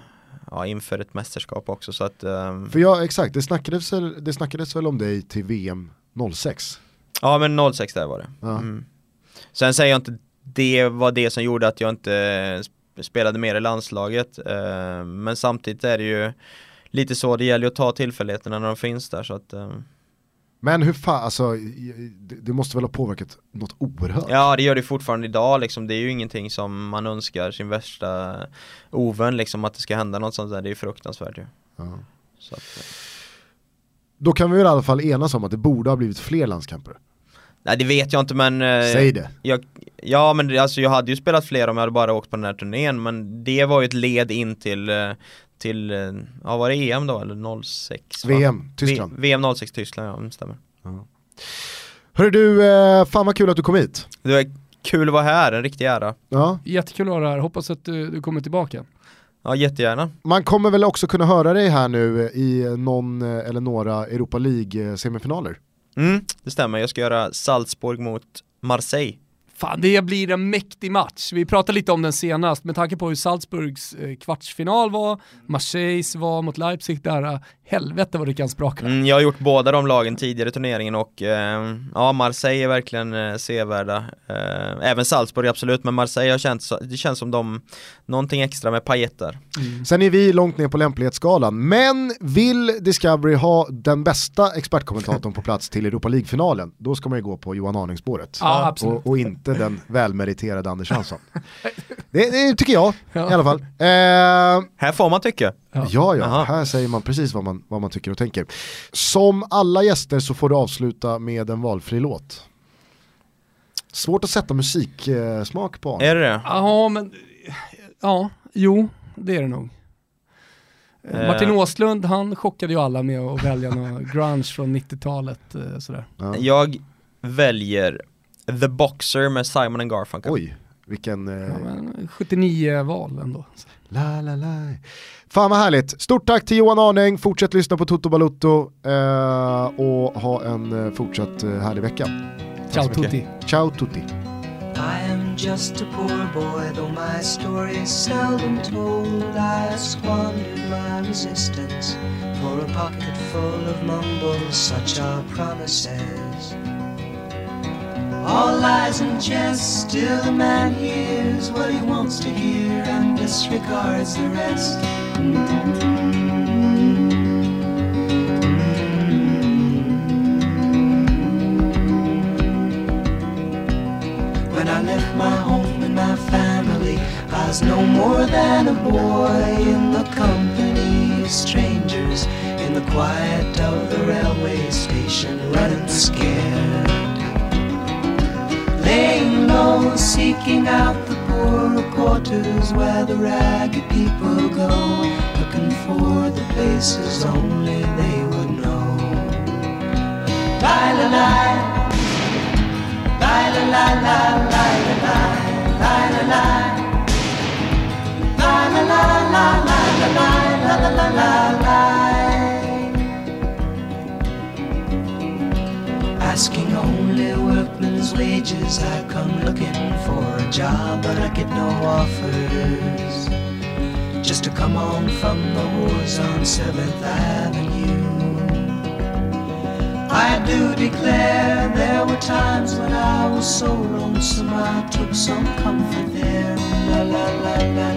ja, inför ett mästerskap också så att um... För ja exakt, det snackades, väl, det snackades väl om dig till VM 06? Ja men 06 där var det. Ja. Mm. Sen säger jag inte det var det som gjorde att jag inte spelade mer i landslaget uh, men samtidigt är det ju lite så, det gäller ju att ta tillfälligheterna när de finns där så att. Men hur fan, alltså det måste väl ha påverkat något oerhört? Ja det gör det fortfarande idag liksom, det är ju ingenting som man önskar sin värsta ovän liksom att det ska hända något sånt där, det är ju fruktansvärt ju. Ja. Så att, ja. Då kan vi väl i alla fall enas om att det borde ha blivit fler landskamper? Nej det vet jag inte men eh, Säg det jag, Ja men alltså jag hade ju spelat fler om jag hade bara åkt på den här turnén men det var ju ett led in till eh, till, eh, ja var det EM då eller 06? VM, Tyskland. V VM 06 Tyskland, ja det stämmer. Ja. Hörru du, eh, fan vad kul att du kom hit. Det var kul att vara här, en riktig ära. Ja. Jättekul att vara här, hoppas att du, du kommer tillbaka. Ja, jättegärna. Man kommer väl också kunna höra dig här nu i någon eh, eller några Europa League semifinaler? Mm, det stämmer. Jag ska göra Salzburg mot Marseille. Fan, det blir en mäktig match. Vi pratade lite om den senast, med tanke på hur Salzburgs eh, kvartsfinal var, Marseilles var mot Leipzig där, helvete vad det kan spraka. Mm, jag har gjort båda de lagen tidigare i turneringen och eh, ja, Marseille är verkligen eh, sevärda. Eh, även Salzburg absolut, men Marseille har känt, det känns som de, någonting extra med pajetter. Mm. Sen är vi långt ner på lämplighetsskalan, men vill Discovery ha den bästa expertkommentatorn på plats till Europa League-finalen, då ska man ju gå på Johan Arning-spåret. Ja, och, och, inte den välmeriterade Anders Hansson. det, det, tycker jag ja. i alla fall. Eh, här får man tycka. Ja, ja, ja. här säger man precis vad man, vad man tycker och tänker. Som alla gäster så får du avsluta med en valfri låt. Svårt att sätta musiksmak på. Är det det? Ja, men ja, jo, det är det nog. Eh. Martin Åslund, han chockade ju alla med att välja någon grunge från 90-talet. Eh, sådär. Ja. Jag väljer The Boxer med Simon and Garfunkel. Oj, vilken... Eh... Ja, 79 val ändå. La, la, la. Fan vad härligt. Stort tack till Johan Arning, fortsätt lyssna på Toto Balutto eh, och ha en eh, fortsatt eh, härlig vecka. Ciao tutti. Ciao tutti. I am just a poor boy, though my story is seldom told. I squandered my resistance for a pocket full of mumbles, such are promises. All lies and jest, still a man hears what he wants to hear and disregards the rest. When I left my home and my family, I was no more than a boy in the company of strangers in the quiet of the railway station, running scared laying low, seeking out the poorer quarters where the ragged people go, looking for the places only they would know. La la la, la la la la la la la la la. La la la la la la la la la la Asking only workmen's wages. I come looking for a job but I get no offers. Just to come on from the wars on 7th Avenue. I do declare there were times when I was so lonesome I took some comfort there. La la la la la la